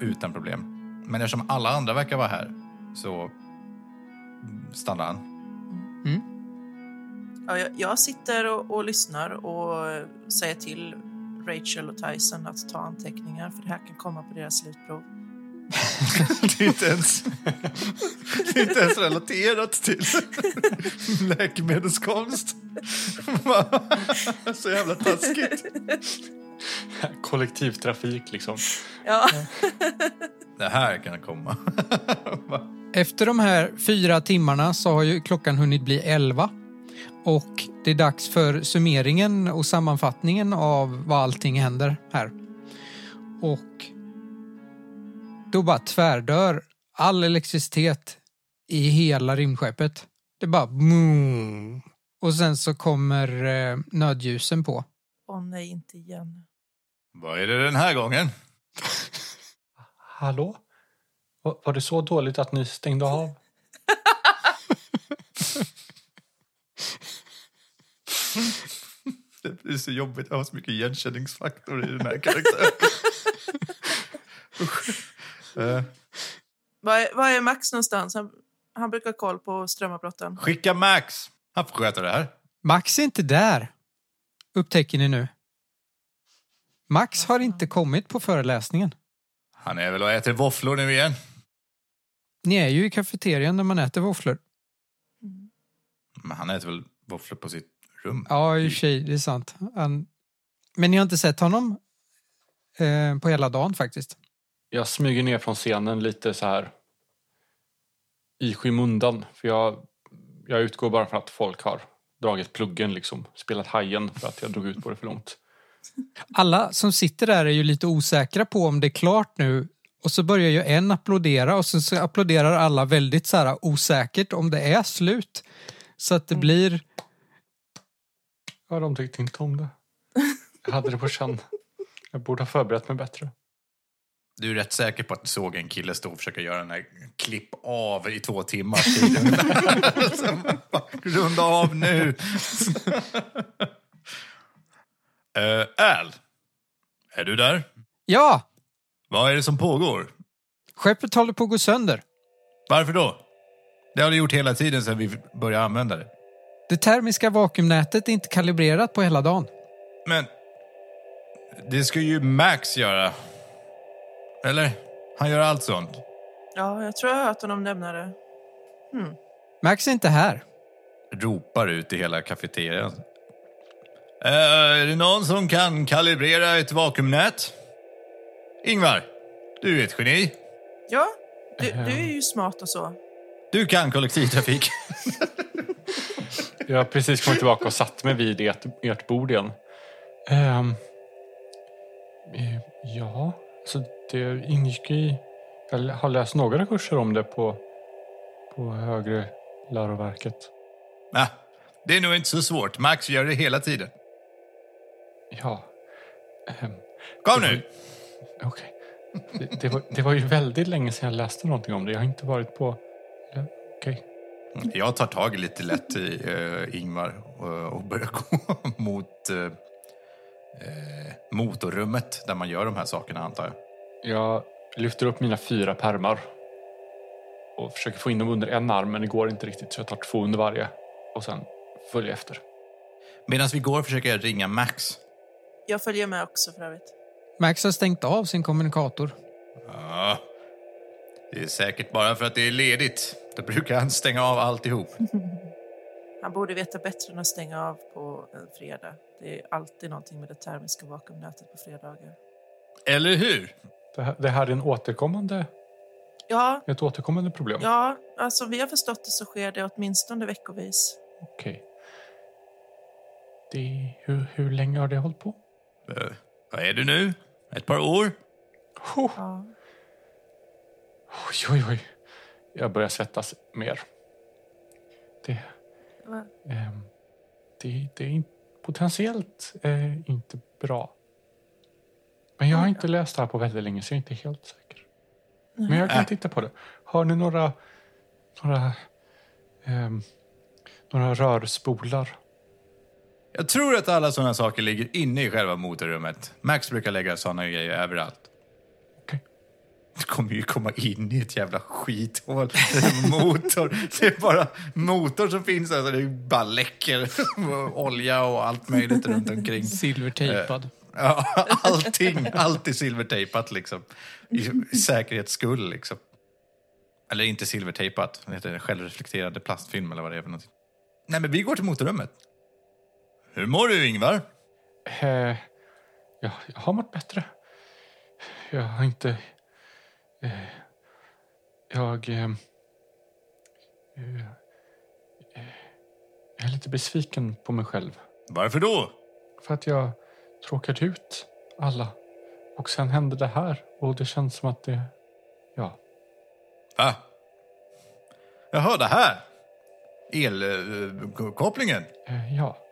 S1: Utan problem. Men eftersom alla andra verkar vara här så stannar han.
S3: Ja, jag, jag sitter och, och lyssnar och säger till Rachel och Tyson att ta anteckningar för det här kan komma på deras slutprov.
S1: Det är inte ens, det är inte ens relaterat till läkemedelskonst. Så jävla taskigt.
S4: Kollektivtrafik liksom.
S3: Ja,
S1: Det här kan komma.
S2: Efter de här fyra timmarna så har ju klockan hunnit bli elva. Och det är dags för summeringen och sammanfattningen av vad allting händer här. Och då bara tvärdör all elektricitet i hela rymdskeppet. Det bara boom. Och sen så kommer eh, nödljusen på.
S3: åh nej, inte igen.
S1: Vad är det den här gången?
S4: Hallå? Var det så dåligt att ni stängde av?
S1: Det är så jobbigt. Jag har så mycket igenkänningsfaktor i den här karaktären.
S3: Var är, var är Max någonstans? Han, han brukar ha koll på strömavbrotten.
S1: Skicka Max. Han får sköta det här.
S2: Max är inte där, upptäcker ni nu. Max har inte kommit på föreläsningen.
S1: Han är väl och äter våfflor nu igen.
S2: Ni är ju i kafeterian när man äter våfflor.
S1: Men han äter väl våfflor på sitt rum.
S2: Ja, i och för sig, det är sant. Han... Men ni har inte sett honom eh, på hela dagen faktiskt.
S4: Jag smyger ner från scenen lite så här i skymundan. För jag, jag utgår bara från att folk har dragit pluggen liksom. Spelat hajen för att jag drog ut på det för långt.
S2: Alla som sitter där är ju lite osäkra på om det är klart nu. Och så börjar ju en applådera och sen så applåderar alla väldigt så här osäkert om det är slut. Så att det blir...
S4: Ja, de tyckte inte om det. Jag hade det på känn. Jag borde ha förberett mig bättre.
S1: Du är rätt säker på att du såg en kille stå och försöka göra den här klipp av i två timmar Runda av nu! Uh, Al, är du där?
S2: Ja,
S1: Vad är det som pågår?
S2: skeppet håller på att gå sönder.
S1: Varför då? Det har det gjort hela tiden sedan vi började använda det.
S2: Det termiska vakuumnätet är inte kalibrerat på hela dagen.
S1: Men det ska ju Max göra. Eller? Han gör allt sånt.
S3: Ja, jag tror jag har hört honom nämna det.
S2: Max är inte här.
S1: Ropar ut i hela kafeterian. Eh, är det någon som kan kalibrera ett vakuumnät? Ingvar, du är ett geni.
S3: Ja, du, du är ju smart och så.
S1: Du kan kollektivtrafik.
S4: Jag har precis kommit tillbaka och satt mig vid ert, ert bord igen. Ehm, eh, ja, så det ingick i... Jag har läst några kurser om det på, på högre läroverket.
S1: Nej, det är nog inte så svårt. Max gör det hela tiden.
S4: Ja. ehm,
S1: Kom nu!
S4: Okej. Det, det, var, det var ju väldigt länge sedan jag läste någonting om det. Jag har inte varit på... ja, Okej.
S1: Jag tar tag lite lätt i uh, Ingvar och, och börjar gå mot uh, motorrummet där man gör de här sakerna, antar jag.
S4: Jag lyfter upp mina fyra pärmar och försöker få in dem under en arm, men det går inte riktigt så jag tar två under varje och sen följer efter.
S1: Medan vi går försöker jag ringa Max.
S3: Jag följer med också för övrigt.
S2: Max har stängt av sin kommunikator.
S1: Ja, det är säkert bara för att det är ledigt. Då brukar han stänga av alltihop.
S3: Han borde veta bättre än att stänga av på en fredag. Det är alltid någonting med det termiska vakuumnätet på fredagar.
S1: Eller hur?
S4: Det här, det här är en återkommande,
S3: Ja,
S4: ett återkommande problem.
S3: ja, alltså vi har förstått det så sker det åtminstone veckovis.
S4: Okej. Det, hur, hur länge har det hållit på?
S1: Eh, vad är det nu? Ett par år?
S4: Oh,
S3: Ja.
S4: oj, oj, oj. Jag börjar svettas mer. Det, ehm, det, det är potentiellt eh, inte bra. Men jag har inte läst det här på väldigt länge så jag är inte helt säker. Men jag kan
S1: Äh.
S4: titta på det. Har ni några, några, ehm, några rörspolar?
S1: Jag tror att alla sådana saker ligger inne i själva motorrummet. Max brukar lägga sådana grejer överallt.
S4: Okej.
S1: Du kommer ju komma in i ett jävla skithål. Det är motor. Det är bara motor som finns där. Så det bara läcker olja och allt möjligt runt omkring.
S2: Silvertejpad.
S1: Ja, allting. Allt är silvertejpat liksom. I säkerhets skull liksom. Eller inte silvertejpat. Det heter självreflekterande plastfilm eller vad det är för någonting. Nej, men vi går till motorrummet. Hur mår du, Ingvar?
S4: Eh, ja, jag har mått bättre. Jag har inte... Eh, jag... Eh, eh, jag är lite besviken på mig själv.
S1: Varför då?
S4: För att jag tråkade ut alla. Och sen hände det här. Och det känns som att det... Ja.
S1: Va? Jaha, det här? Elkopplingen?
S4: Eh, ja.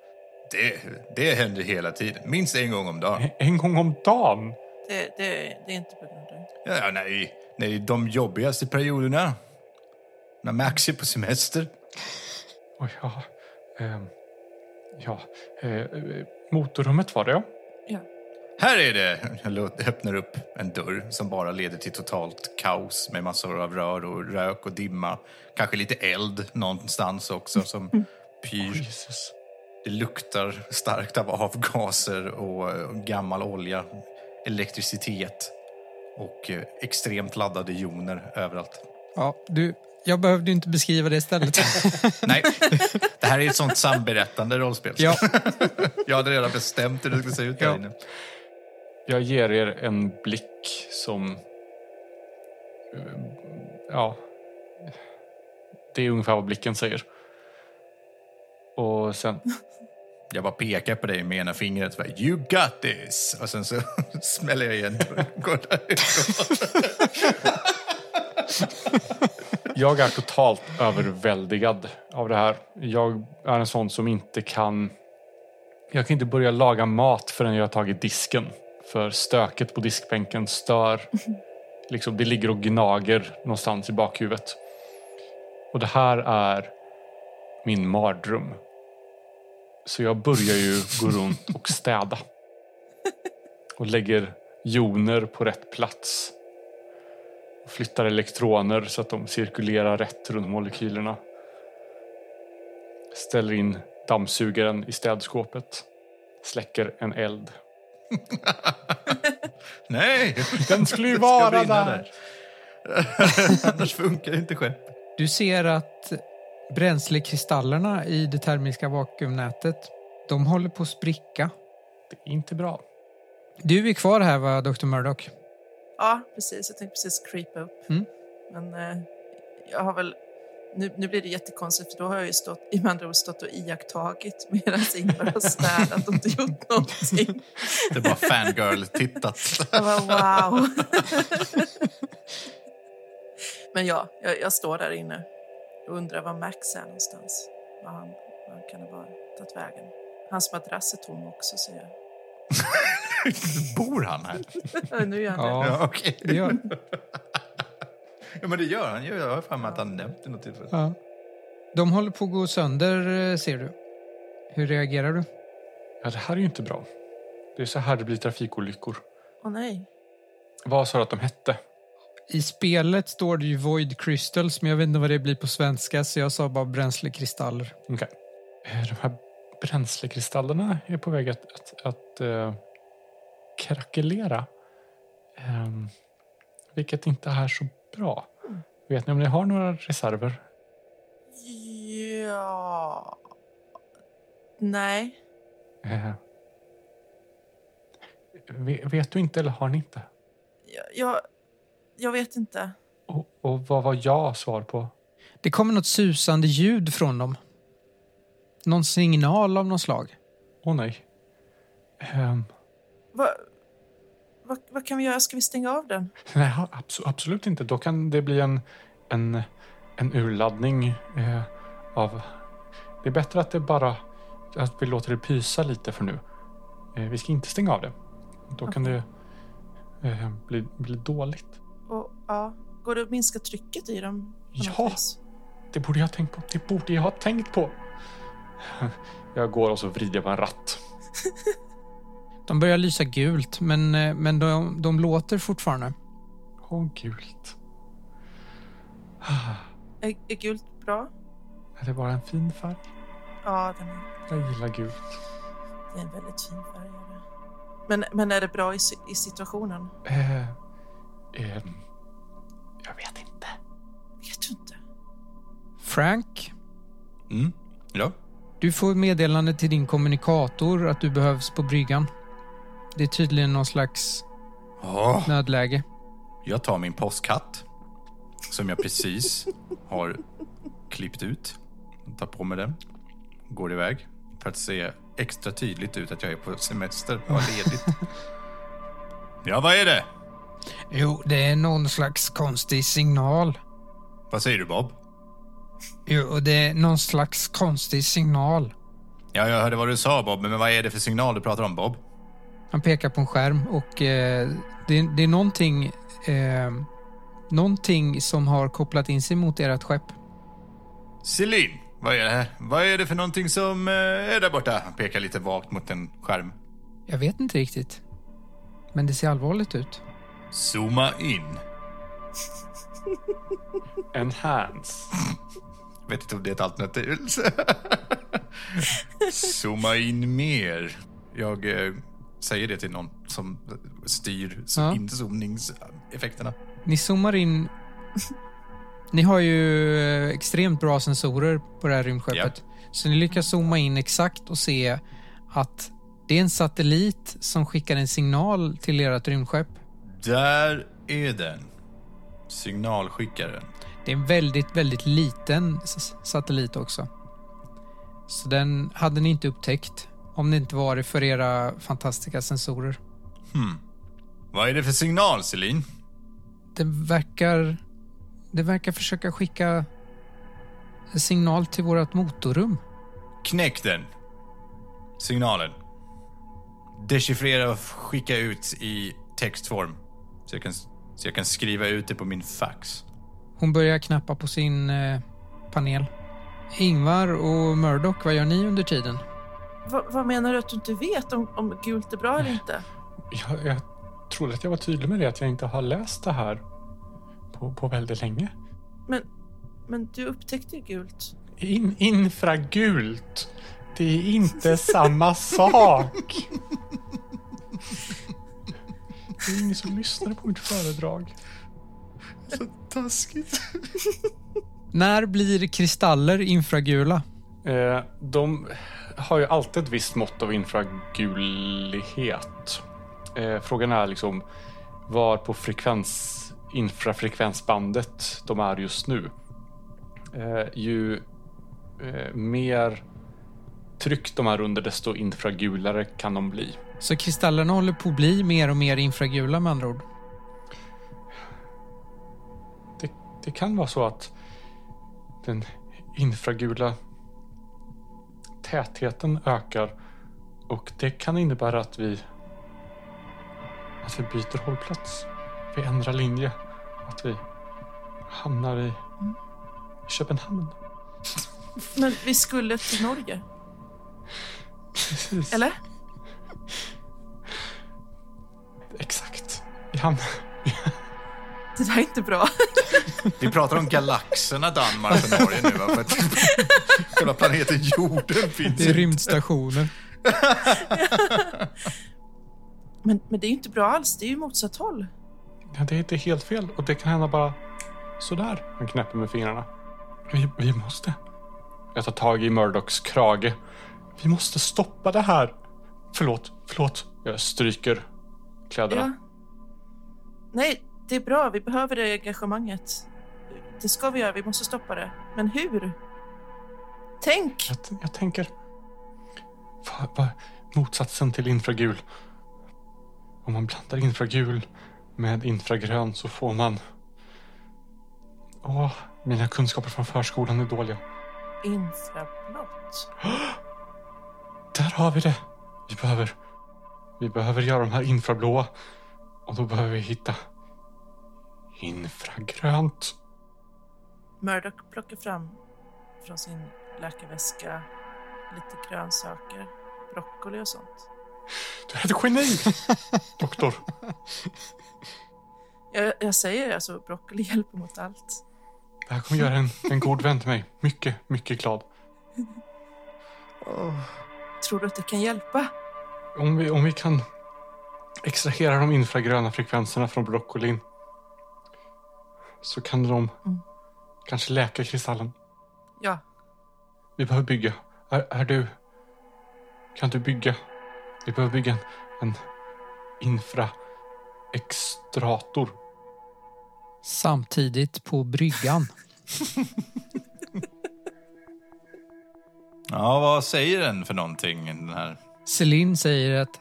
S1: Det, det händer hela tiden. Minst en gång om dagen.
S4: En gång om dagen.
S3: Det, det, det är inte på grund av det.
S1: Ja, nej, nej, de jobbigaste perioderna. När Max är på semester.
S4: Oj, ja. ehm, ja. Eh, eh, motorrummet var det, ja.
S1: Här är det! Jag öppnar upp en dörr som bara leder till totalt kaos med massor av rör och rök och dimma. Kanske lite eld någonstans också som pyr.
S4: Jesus.
S1: Det luktar starkt av avgaser och eh, gammal olja, elektricitet och eh, extremt laddade joner överallt.
S2: Ja, du, jag behövde inte beskriva det istället.
S1: Nej, det här är ett sånt samberättande rollspel.
S2: ja,
S1: Jag hade redan bestämt hur det skulle se ut där
S2: Ja.
S1: inne.
S4: Jag ger er en blick som... eh, Ja. Det är ungefär vad blicken säger. Och sen...
S1: Jag bara pekar på dig med ena fingret. Bara, you got this! Och sen så smäller jag igen och går därifrån.
S4: Jag är totalt överväldigad av det här. Jag är en sån som inte kan... Jag kan inte börja laga mat förrän jag har tagit disken. För stöket på diskbänken stör liksom, det ligger och gnager någonstans i bakhuvudet. Och det här är min mardröm. Så jag börjar ju gå runt och städa. Och lägger joner på rätt plats. Och flyttar elektroner så att de cirkulerar rätt runt molekylerna. Ställer in dammsugaren i städskåpet. Släcker en eld.
S1: Nej!
S4: Den skulle ju vara
S1: brinna
S4: där.
S1: Annars funkar inte skepp.
S2: Du ser att bränslekristallerna i det termiska vakuumnätet, de håller på att spricka.
S4: Det är inte bra.
S2: Du är kvar här va, Dr. Murdoch?
S3: Ja, precis. Jag tänkte precis creepa upp.
S2: Mm.
S3: Men eh, jag har väl... Nu, nu blir det jättekonstigt, för då har jag ju stått, i med andra ord stått och iakttagit medan Ingvar har städat och inte gjort någonting.
S1: Det är bara fangirl-tittat.
S3: Jag bara, wow. Men ja, jag, jag står där inne undrar var Max är någonstans. Var han, var han kan ha varit, tagit vägen. Hans madrass är tom också, ser jag.
S1: Bor han här?
S3: Ja, nu gör han det.
S2: Ja,
S1: okej.
S2: det gör
S1: Ja, men det gör han ju. Jag har för mig att han nämnt det något tillfälle.
S2: ja. De håller på att gå sönder, eh, ser du. Hur reagerar du?
S4: Ja, det här är ju inte bra. Det är så här det blir trafikolyckor.
S3: Åh nej.
S4: Vad sa du att de hette?
S2: I spelet står det ju Void Crystals, men jag vet inte vad det blir på svenska, så jag sa bara bränslekristaller.
S4: Okej. Eh, De här bränslekristallerna är på väg att, att, att eh, krackelera. Ehm, vilket inte är så bra. Vet ni om ni har några reserver?
S3: Ja... Nej.
S4: Ve- vet du inte eller har ni inte?
S3: Jag, jag, jag vet inte.
S4: Och, och vad var jag svar på?
S2: Det kommer något susande ljud från dem. Någon signal av något slag.
S4: Åh nej. Ehm,
S3: Va, vad, vad kan vi göra? Ska vi stänga av den?
S4: nej, abso- absolut inte. Då kan det bli en, en, en urladdning eh, av... Det är bättre att det bara... Att vi låter det pysa lite för nu. Eh, vi ska inte stänga av det. Då kan det eh, bli, bli dåligt.
S3: Ja, går det att minska trycket i dem?
S4: Ja.
S3: vis?
S4: Det borde jag ha tänkt på. Det borde jag ha tänkt på. Jag går och så vrider jag på en ratt.
S2: De börjar lysa gult, men, eh, men de, de låter fortfarande.
S4: Åh, gult.
S3: Är, är gult bra?
S4: Är det bara en fin färg?
S3: Ja, den är,
S4: Jag gillar gult.
S3: det är en väldigt fin färg. Men, men är det bra i, i situationen?
S4: Eh, eh, jag vet inte.
S3: Vet du inte?
S2: Frank,
S1: Mm. Ja.
S2: du får meddelande till din kommunikator att du behövs på bryggan. Det är tydligen någon slags
S1: Åh,
S2: nödläge.
S1: jag tar min påskhatt som jag precis har klippt ut. Tar på mig den. Går iväg för att se extra tydligt ut att jag är på semester och har ledigt. Ja, vad är det?
S2: Jo, det är någon slags konstig signal.
S1: Vad säger du, Bob?
S2: Jo, det är någon slags konstig signal.
S1: Ja, jag hörde vad du sa, Bob, men vad är det för signal du pratar om, Bob?
S2: Han pekar på en skärm och eh, det, det är någonting, eh, någonting som har kopplat in sig mot ert skepp.
S1: Celine, vad är det här? Vad är det för någonting som eh, är där borta? Han pekar lite vagt mot en skärm.
S2: Jag vet inte riktigt. Men det ser allvarligt ut.
S1: Zooma in.
S4: Enhance.
S1: Vet inte om det är ett alternativ. Zooma in mer. Jag eh, säger det till någon som styr
S2: Ja.
S1: inzoomningseffekterna.
S2: Ni zoomar in. Ni har ju eh, extremt bra sensorer på det här rymdskeppet. Så ni lyckas zooma in exakt och se att det är en satellit som skickar en signal till ert rymdskepp.
S1: Där är den. Signalskickaren.
S2: Det är en väldigt, väldigt liten satellit också. Så den hade ni inte upptäckt om det inte varit för era fantastiska sensorer.
S1: Vad är det för signal, Celine?
S2: Det verkar... Det verkar försöka skicka en signal till vårt motorrum.
S1: Knäck den. Signalen. Dechiffrera och skicka ut i textform. Så jag kan Så jag kan skriva ut det på min fax.
S2: Hon börjar knappa på sin eh, panel. Ingvar och Murdoch, vad gör ni under tiden?
S3: Va, vad menar du att du inte vet om, om gult är bra eller inte?
S4: Jag, jag trodde att jag var tydlig med det, att jag inte har läst det här på, på väldigt länge.
S3: Men, men du upptäckte ju gult.
S4: In, infragult. Det är inte samma sak. Det är ingen som lyssnar på mitt föredrag.
S1: Taskigt.
S2: När blir kristaller infragula?
S4: Eh, de har ju alltid ett visst mått av infragulighet. Eh, frågan är liksom var på frekvens, infrafrekvensbandet de är just nu. Eh, ju eh, mer tryck de är under desto infragulare kan de bli.
S2: Så kristallerna håller på att bli mer och mer infragula med andra ord.
S4: Det, det kan vara så att den infragula tätheten ökar och det kan innebära att vi att vi byter hållplats. Vi ändrar linje. Att vi hamnar i Köpenhamn.
S3: Men vi skulle till Norge,
S4: Precis.
S3: eller?
S4: Exakt. Vi hamnar...
S3: Det där är inte bra.
S1: Vi pratar om galaxerna Danmark och Norge nu. va? För att själva planeten jorden finns
S2: Det är rymdstationer.
S3: Men, men det är ju inte bra alls. Det är ju motsatt håll.
S4: Ja, det är inte helt fel och det kan hända bara sådär. Han knäpper med fingrarna. Vi, vi måste. Jag tar tag i Murdochs krage. Vi måste stoppa det här. Förlåt, förlåt. Jag stryker kläderna.
S3: Ja. Nej, det är bra. Vi behöver det engagemanget. Det ska vi göra. Vi måste stoppa det. Men hur? Tänk!
S4: Jag, jag tänker... Vad, vad, motsatsen till infragul. Om man blandar infragul med infragrön så får man... Åh, mina kunskaper från förskolan är dåliga.
S3: Infrablått.
S4: Där har vi det. Vi behöver... Vi behöver göra de här infrablåa. Och då behöver vi hitta... Infragrönt.
S3: Murdoch plockar fram från sin läkarväska lite grönsaker, broccoli och sånt.
S4: Du är ett geni! Doktor.
S3: Jag, jag säger alltså, broccoli hjälper mot allt.
S4: Det här kommer göra en, en god vän till mig. Mycket, mycket glad.
S3: Tror du att det kan hjälpa?
S4: Om vi, om vi kan extrahera de infragröna frekvenserna från broccolin så kan de
S3: Mm.
S4: kanske läka kristallen.
S3: Ja,
S4: Vi behöver bygga. Är, är du... Kan du bygga? Vi behöver bygga en, en infraextrator.
S2: Samtidigt på bryggan.
S1: Ja, vad säger den för någonting? Den här?
S2: Celine säger att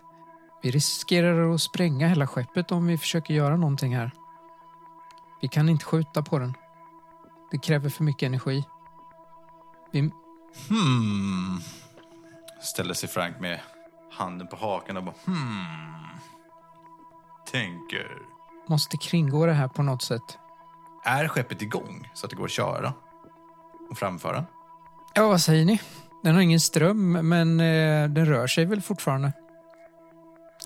S2: vi riskerar att spränga hela skeppet om vi försöker göra någonting här. Vi kan inte skjuta på den. Det kräver för mycket energi. Vi,
S1: Hmm. Ställer sig Frank med handen på hakan och bara hmm. Tänker.
S2: måste kringgå det här på något sätt.
S1: Är skeppet igång så att det går att köra och framföra?
S2: Ja, vad säger ni? Den har ingen ström, men eh, den rör sig väl fortfarande.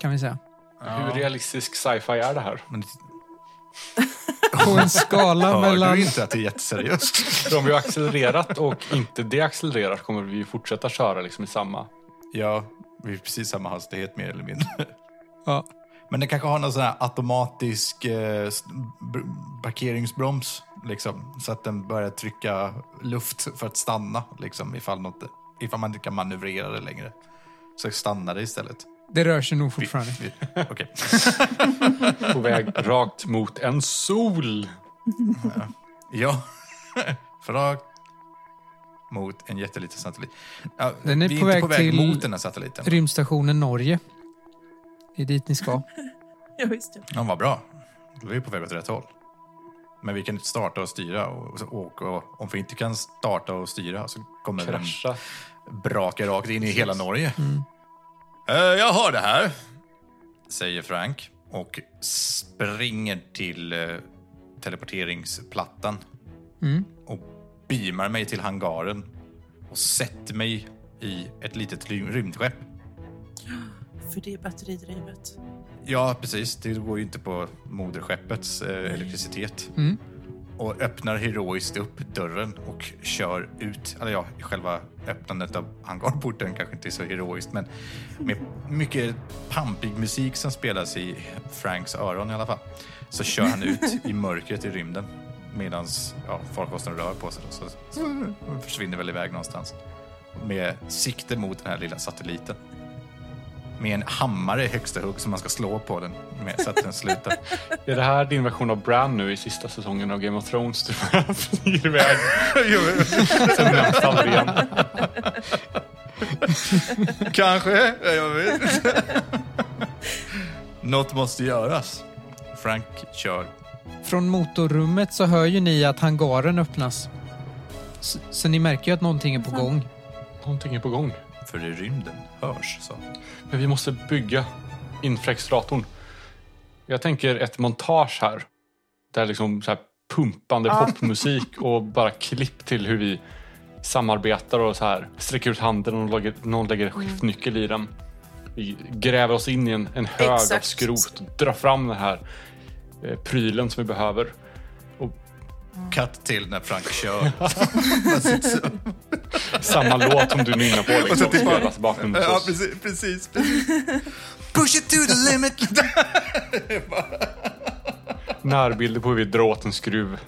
S2: Kan vi säga.
S4: Hur realistisk sci-fi är det här?
S1: Men
S2: På en skala
S1: hör
S2: mellan...
S1: du inte att det är jätteseriöst?
S4: För om vi har accelererat och inte deaccelererat kommer vi fortsätta köra liksom i samma...
S1: ja, vi är precis samma hastighet mer eller mindre.
S2: Ja.
S1: Men den kanske har någon sån här automatisk eh, s- parkeringsbroms. Liksom, så att den börjar trycka luft för att stanna. Liksom, ifall, något, ifall man inte kan manövrera det längre. Så stannar det istället.
S2: Det rör sig nog fortfarande.
S1: Okej.
S4: På väg rakt mot en sol.
S1: Ja, för rakt mot en jätteliten satellit. Ja,
S2: Den är
S1: vi är
S2: på
S1: inte
S2: väg
S1: på väg
S2: till-
S1: mot den här satelliten.
S2: Rymdstationen Norge. Det är dit ni ska.
S3: ja visst ja.
S1: Ja, vad bra. Då är vi på väg åt rätt håll. Men vi kan inte starta och styra. Och, och, och, om vi inte kan starta och styra så kommer den
S4: Krascha.
S1: braka rakt in i hela Norge. Eh, jag har det här, säger Frank. och springer till eh, teleporteringsplattan
S2: Mm.
S1: och beamar mig till hangaren och sätter mig i ett litet ry- rymdskepp.
S3: För det är batteridrivet.
S1: Ja, precis. Det går ju inte på moderskeppets eh, elektricitet.
S2: Mm.
S1: Och öppnar heroiskt upp dörren och kör ut. Eller ja, själva öppnandet av hangarporten kanske inte är så heroiskt, men med mycket pampig musik som spelas i Franks öron i alla fall. Så kör han ut i mörkret i rymden medan ja, farkosten rör på sig. Då, så, så försvinner väl iväg någonstans. Med sikte mot den här lilla satelliten. Med en hammare i högsta hugg som man ska slå på den med så att den slutar.
S4: Är det här din version av Bran nu i sista säsongen av Game of Thrones? Du flyger iväg. Sen nämns aldrig igen.
S1: Kanske, jag vet. Något måste göras. Frank kör.
S2: Från motorrummet så hör ju ni att hangaren öppnas. Så, så ni märker ju att någonting är på gång.
S4: Någonting är på gång.
S1: För i rymden hörs så.
S4: Men vi måste bygga infrastrukturdatorn. Jag tänker ett montage här. Där liksom så här pumpande
S3: Ja.
S4: popmusik och bara klipp till hur vi samarbetar och så här sträcker ut handen och lägger, någon lägger en skiftnyckel i den. Vi gräver oss in i en, en hög av
S3: Exakt.
S4: skrot och drar fram den här eh, prylen som vi behöver.
S1: Cut till när Frank kör.
S4: Samma låt som du nynnar på liksom,
S1: Och så till-
S4: spelas bakgrunden.
S1: ja, precis, precis, precis. Push it to the limit!
S4: Närbilder på hur vi drar åt en skruv.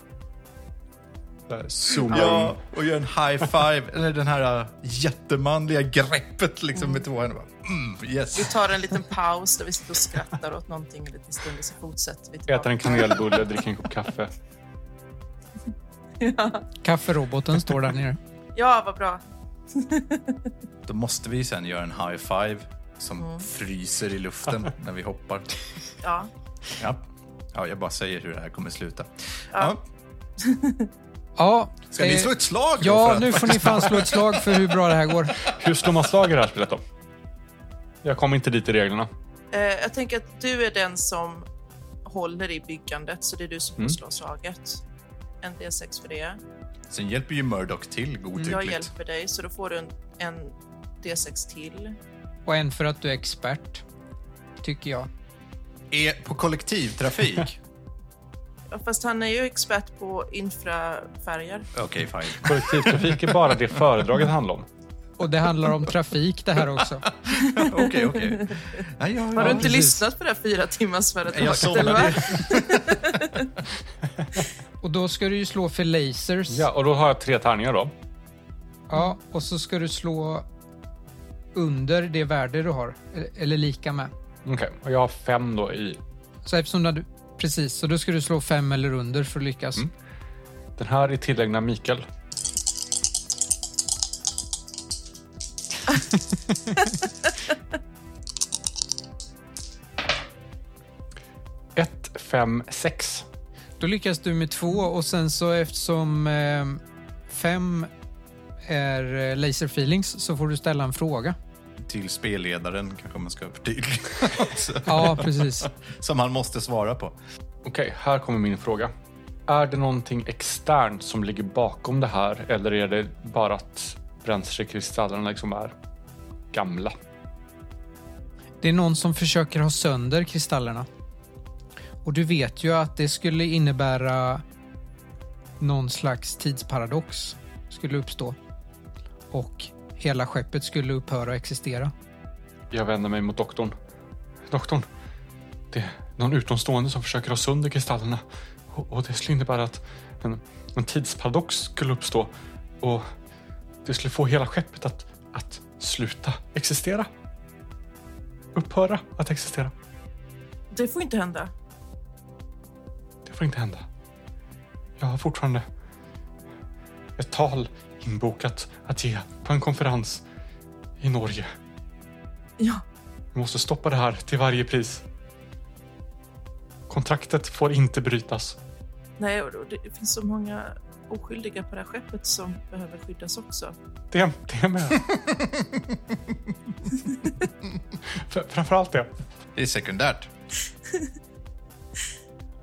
S4: Där, Zooma
S1: Ja, och gör en high five. Eller den här uh, jättemanliga greppet liksom med två händer. Bara, Mm,
S3: Vi
S1: yes.
S3: tar en liten paus där vi sitter och skrattar åt någonting en liten stund och så fortsätter vi. tillbaka.
S4: Äter en kanelbulle, dricker en kopp kaffe.
S2: Kafferoboten står där nere.
S3: Ja, vad bra.
S1: Då måste vi sen göra en high five som fryser i luften när vi hoppar.
S3: Ja.
S1: Ja. ja, jag bara säger hur det här kommer sluta.
S3: Ja.
S1: Ja.
S2: Ja,
S1: Ska ni
S2: eh,
S1: slå ett slag
S2: Ja, nu får ni fan slå ett slag för hur bra det här går.
S4: Hur slår man slag i det här spelet då? Jag kom inte dit i reglerna.
S3: Eh, jag tänker att du är den som håller i byggandet, så det är du som får
S4: Mm.
S3: slå slaget. En D6 för det.
S1: Sen hjälper ju Murdoch till
S3: Jag
S1: godtyckligt.
S3: hjälper dig, så då får du en, en D6 till.
S2: Och en för att du är expert, tycker jag.
S1: Är på kollektivtrafik?
S3: Ja, Fast han är ju expert på infrafärger.
S1: Okej, fine.
S4: Kollektivtrafik är bara det föredraget handlar om.
S2: Och det handlar om trafik det här också.
S1: Okej, okej. Ja, ja,
S3: Har
S1: ja.
S3: du inte
S2: precis.
S3: lyssnat på det här fyra timmars
S1: Jag
S3: företaget? vad?
S1: somnade.
S2: Och då ska du ju slå för lasers.
S4: Ja, och då har jag tre tärningar då.
S2: Ja, och så ska du slå under det värde du har. Eller- lika med.
S4: Okej, och jag har fem då i.
S2: Så eftersom du... Precis, så då ska du slå fem eller under för att lyckas.
S4: Mm. Den här är tillägnad Mikael. Ett, fem, sex.
S2: Då lyckas du med två och sen så eftersom eh, fem är eh, laser feelings så får du ställa en fråga.
S1: Till spelledaren kanske man ska förtydliga.
S2: ja, precis.
S1: Som han måste svara på.
S4: Okej, okay, här kommer min fråga. Är det någonting externt som ligger bakom det här eller är det bara att bränslekristallerna liksom är gamla?
S2: Det är någon som försöker ha sönder kristallerna. Och du vet ju att det skulle innebära någon slags tidsparadox skulle uppstå. Och hela skeppet skulle upphöra att existera.
S4: Jag vänder mig mot doktorn. Doktorn, det är någon utomstående som försöker ha sönder kristallerna. Och, och det skulle innebära att en, en tidsparadox skulle uppstå. Och det skulle få hela skeppet att, att sluta existera. Upphöra att existera.
S3: Det får inte hända.
S4: Det får inte hända. Jag har fortfarande ett tal inbokat att ge på en konferens i Norge.
S3: Ja,
S4: Vi måste stoppa det här till varje pris. Kontraktet får inte brytas.
S3: nej, och det finns så många oskyldiga på det här skeppet som behöver skyddas också.
S4: Det, det med. Framförallt det.
S1: Det är sekundärt.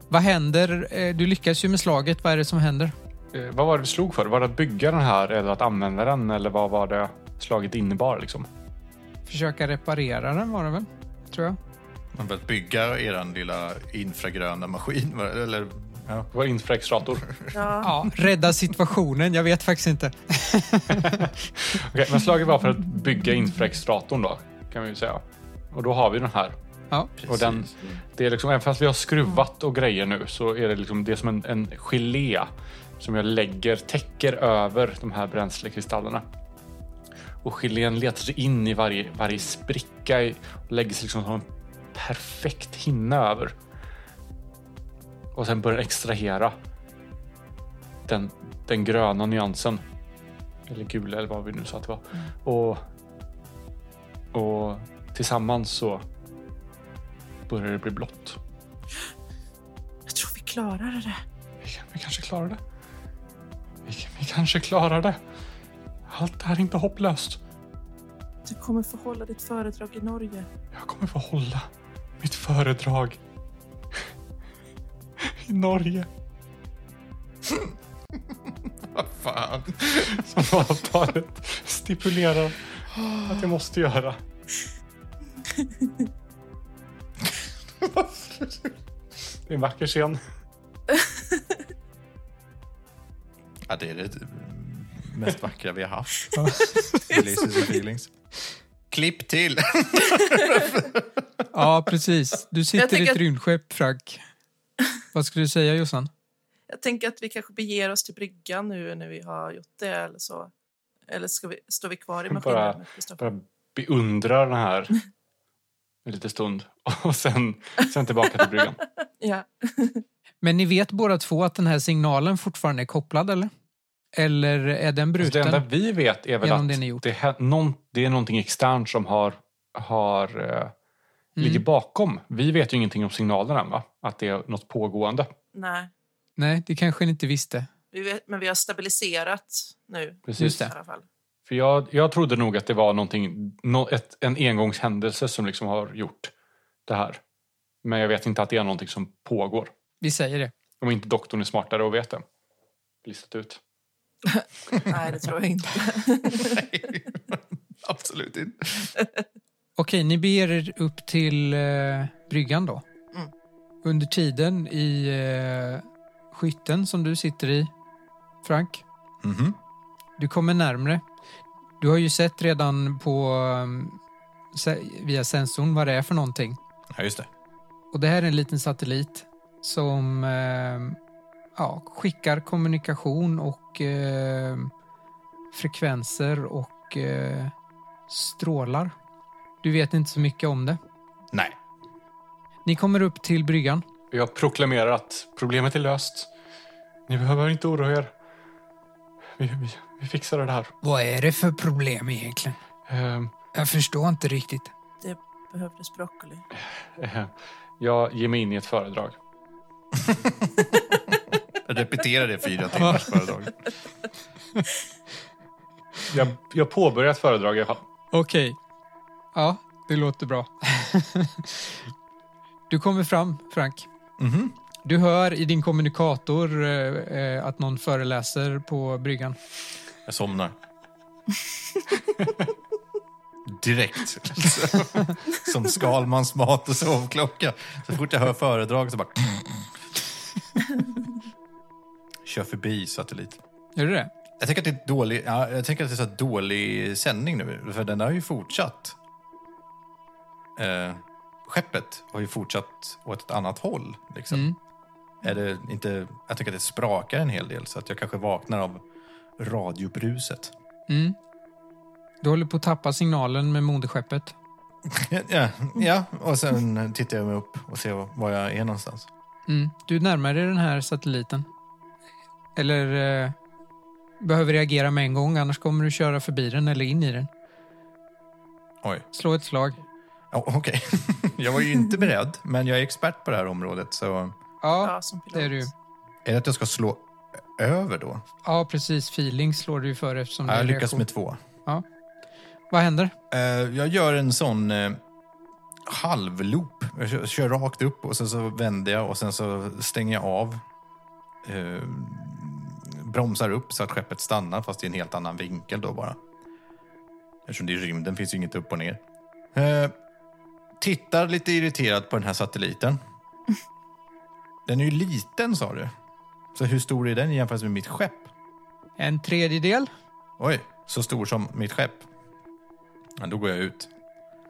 S2: Vad händer? Eh, Du lyckas ju med slaget. Vad är det som händer?
S4: Eh, vad var det vi slog för? Var det att bygga den här eller att använda den? Eller vad var det slaget innebar liksom?
S2: Försöka reparera den var det väl? Tror jag.
S1: Man vill bygga er lilla infragröna maskin. Eller, ja.
S4: Var infraextrator.
S3: Ja,
S2: Ja, rädda situationen. Jag vet faktiskt inte.
S4: Okej, men slaget var för att bygga infraextratorn då, kan vi ju säga. Och då har vi den här.
S2: Ja,
S4: Och den, det är liksom, även fast vi har skruvat och grejer nu så är det liksom det är som en, en gelé som jag lägger, täcker över de här bränslekristallerna. Och gelén letar sig in i varje, varje spricka i- och lägger sig liksom som en perfekt hinna över. Och sen börjar extrahera den, den gröna nyansen. Eller gula eller vad vi nu sa att det var. Och, och tillsammans så börjar det bli blått.
S3: jag tror vi klarade det.
S4: Vi, vi kanske klarar det. Vi, vi kanske klarar det. Allt det här är inte hopplöst.
S3: Du kommer få hålla ditt föredrag i Norge.
S4: Jag kommer få hålla mitt föredrag i Norge.
S1: Vad fan.
S4: Som avtalet stipulerar att jag måste göra. Det är en vacker scen.
S1: Ja, det är det mest vackra vi har haft. Releases and feelings. Klipp till.
S2: ja precis. Du sitter i ett
S3: att-
S2: rymdskepp, Frank. Vad skulle du säga, Jossan?
S3: Jag tänker att vi kanske beger oss till bryggan nu när vi har gjort det eller så. Eller ska vi, står vi kvar i
S4: Bara-
S3: maskinrummet, Kristoffer?
S4: Bara beundrar den här en liten stund och sen, sen tillbaka till bryggan.
S3: Ja.
S2: Men ni vet båda två att den här signalen fortfarande är kopplad, eller? Eller är den
S4: Alltså
S2: bruten?
S4: det enda vi vet är väl att
S2: det
S4: det,
S2: ni gjort.
S4: hä- någon, det är någonting externt som har, har, eh, ligger bakom. Vi vet ju ingenting om signalen än, va? Att det är något pågående.
S3: Nej,
S2: Nej, det kanske ni inte visste.
S3: vi vet, men vi har stabiliserat nu
S4: Precis.
S2: Just
S3: i
S2: det.
S3: alla fall.
S4: För jag, jag trodde nog att det var någonting, nå- ett, en engångshändelse som liksom har gjort det här. Men jag vet inte att det är någonting som pågår.
S2: Vi säger det.
S4: Om inte doktorn är smartare och vet det. Listat ut.
S3: Nej, det tror jag inte.
S1: Absolut inte.
S2: Okej, ni beger er upp till eh, bryggan då.
S3: Mm.
S2: Under tiden i eh, skytten som du sitter i, Frank,
S1: Mhm.
S2: du kommer närmre. Du har ju sett redan på um, via sensorn vad det är för någonting.
S1: Ja, just det.
S2: Och det här är en liten satellit som eh, ja, skickar kommunikation och eh, frekvenser och eh, strålar. Du vet inte så mycket om det.
S1: Nej.
S2: Ni kommer upp till bryggan.
S4: Jag proklamerar att problemet är löst. Ni behöver inte oroa er. Vi, vi, vi fixar det här.
S2: Vad är det för problem egentligen?
S4: Ehm,
S2: Jag förstår inte riktigt.
S3: Det behövdes broccoli.
S4: eh, jag ger mig in i ett föredrag.
S1: Repetera det fyra timmars föredrag.
S4: Jag, jag påbörjar ett föredrag i alla fall.
S2: Okej. Ja, det låter bra. du kommer fram, Frank.
S1: Mhm.
S2: Du hör i din kommunikator eh, eh, att någon föreläser på bryggan.
S1: Jag somnar. Direkt. Som Skalmans mat och sovklocka. Så fort jag hör föredrag så bara... Kör förbi satellit.
S2: Är det det?
S1: Jag tänker att det är dålig, ja, jag tänker att det är så dålig sändning nu, för den har ju fortsatt. Eh, skeppet har ju fortsatt åt ett annat håll. Liksom.
S2: Mm.
S1: Är det inte, jag tänker att det sprakar en hel del, så att jag kanske vaknar av radiobruset.
S2: Mm. Du håller på att tappa signalen med moderskeppet.
S1: Ja, ja, och sen tittar jag mig upp och ser var- jag är någonstans.
S2: Mm. Du närmar dig den här satelliten. Eller eh, behöver reagera med en gång, annars kommer du köra förbi den eller in i den.
S1: Oj,
S2: Slå ett slag.
S1: ja, okej. Jag var ju inte beredd, men jag är expert på det här området, så
S2: Ja,
S3: Ja, som pilot.
S2: det är du.
S1: är det att jag ska slå över då?
S2: Ja, precis. Feeling slår du ju för eftersom det är
S1: Jag lyckas
S2: reaktion.
S1: med två.
S2: Vad händer?
S1: Eh, jag gör en sån eh, halvloop Jag kör, kör rakt upp och sen så vänder jag och sen så stänger jag av. Eh, bromsar upp så att skeppet stannar fast i en helt annan vinkel då bara. Eftersom det är rymden finns ju inget upp och ner. Eh, tittar lite irriterat på den här satelliten. Den är ju liten sa du. Så hur stor är den jämfört med mitt skepp?
S2: En tredjedel.
S1: Oj, så stor som mitt skepp. Ja, då går jag ut.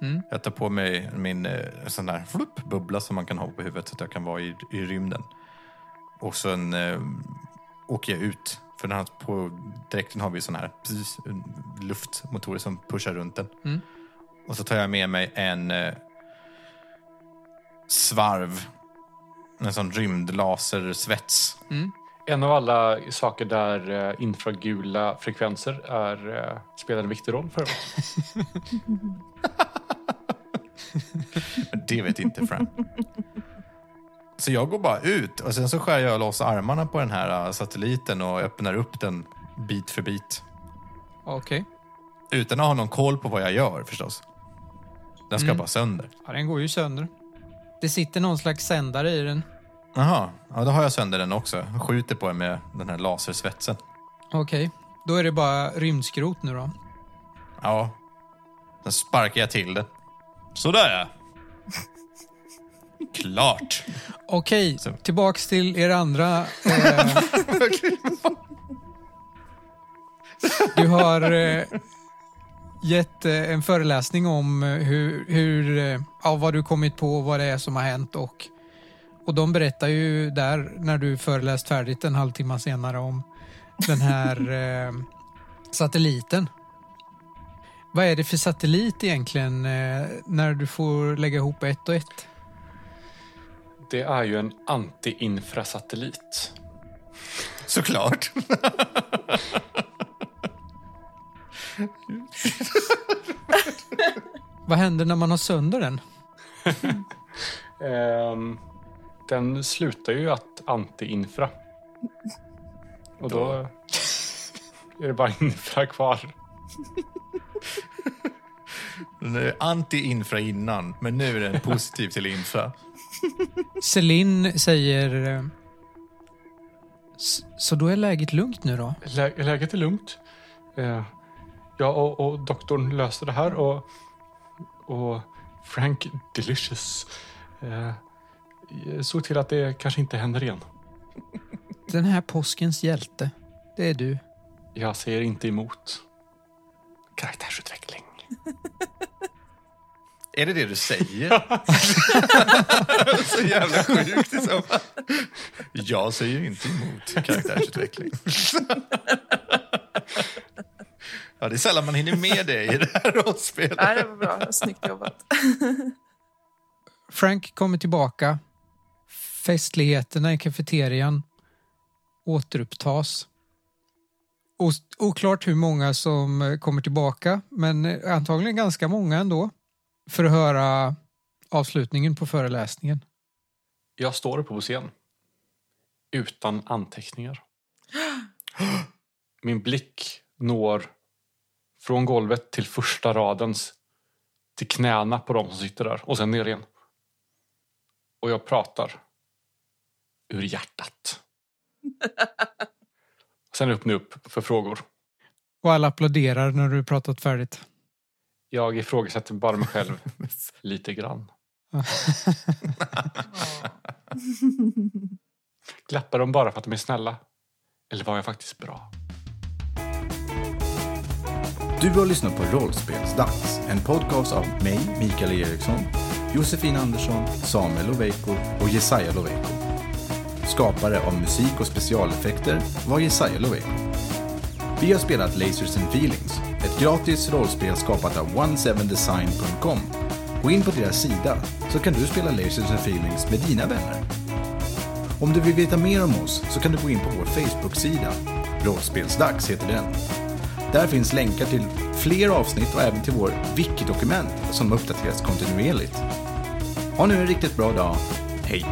S2: Mm.
S1: Jag tar på mig min eh, sån där flupp, bubbla som man kan ha på huvudet så att jag kan vara i, i rymden. Och sen eh, åker jag ut. För den här, på dräkten har vi sån här precis, luftmotorer som pushar runt den.
S2: Mm.
S1: Och så tar jag med mig en eh, svarv. En sån rymdlasersvets.
S2: Mm.
S4: En av alla saker där eh, infragula frekvenser är, eh, spelar en viktig roll för oss.
S1: Det vet inte Frank. Så jag går bara ut och sen så skär jag loss armarna på den här äh, satelliten och öppnar upp den bit för bit.
S2: Okej.
S1: Utan att ha någon koll på vad jag gör förstås. Den ska
S2: Mm.
S1: bara sönder.
S2: Ja, den går ju sönder. Det sitter någon slags sändare i den.
S1: Jaha, ja, då har jag sönder den också. Jag skjuter på den med den här lasersvetsen.
S2: Okej. Då är det bara rymdskrot nu då.
S1: Ja, sen sparkar jag till den. Sådär ja. Klart.
S2: Okej,
S1: Så.
S2: tillbaks till er andra. Eh, du har eh, gett eh, en föreläsning om eh, hur, hur, eh, ja, vad du kommit på, vad det är som har hänt och, och de berättar ju där när du föreläst färdigt en halvtimme senare om den här eh, satelliten. Vad är det för satellit egentligen eh, när du får lägga ihop ett och ett?
S4: Det är ju en anti-infrasatellit.
S1: Såklart.
S2: Vad händer när man har sönder den?
S4: Ehm, den slutar ju att anti-infra. Och då är det bara infra kvar.
S1: Den är anti-infra innan, men nu är den positiv till infra.
S2: Celine säger... eh, "S- Så då är läget lugnt nu då?
S4: Lä läget är lugnt. Eh, jag och, och doktorn löste det här och, och Frank Delicious eh, såg till att det kanske inte händer igen.
S2: Den här påskens hjälte, det är du.
S4: Jag säger inte emot. Karaktärsutveckling.
S1: Är det det du säger? så jävla sjukt. i så fall. Jag säger inte emot karaktärsutveckling. ja, det är sällan man hinner med det i det här rollspelet.
S3: Ja, det var bra. Snyggt jobbat.
S2: Frank kommer tillbaka. Festligheterna i kafeterian återupptas. Oklart hur många som eh, kommer tillbaka, men eh, antagligen ganska många ändå. För att höra avslutningen på föreläsningen.
S4: Jag står på scen. Utan anteckningar. Min blick når från golvet till första radens till knäna på de som sitter där och sen ner igen. Och jag pratar ur hjärtat. Sen öppnar jag upp för frågor.
S2: Och alla applåderar när du pratat färdigt.
S4: Jag ifrågasätter bara mig själv lite grann. Klappar de bara för att de är snälla? Eller var jag faktiskt bra?
S7: Du har lyssnat på Rollspelsdags, en podcast av mig, Mikael Eriksson, Josefin Andersson, Samuel Loveiko och Jesaja Loveiko. Skapare av musik och specialeffekter var Jesaja Loveiko. Vi har spelat Lasers and Feelings, ett gratis rollspel skapat av 17design.com. Gå in på deras sida så kan du spela Lasers and Feelings med dina vänner. Om du vill veta mer om oss så kan du gå in på vår Facebook-sida. Rollspelsdags heter den. Där finns länkar till fler avsnitt och även till vår wiki-dokument som uppdateras kontinuerligt. Ha nu en riktigt bra dag. Hej!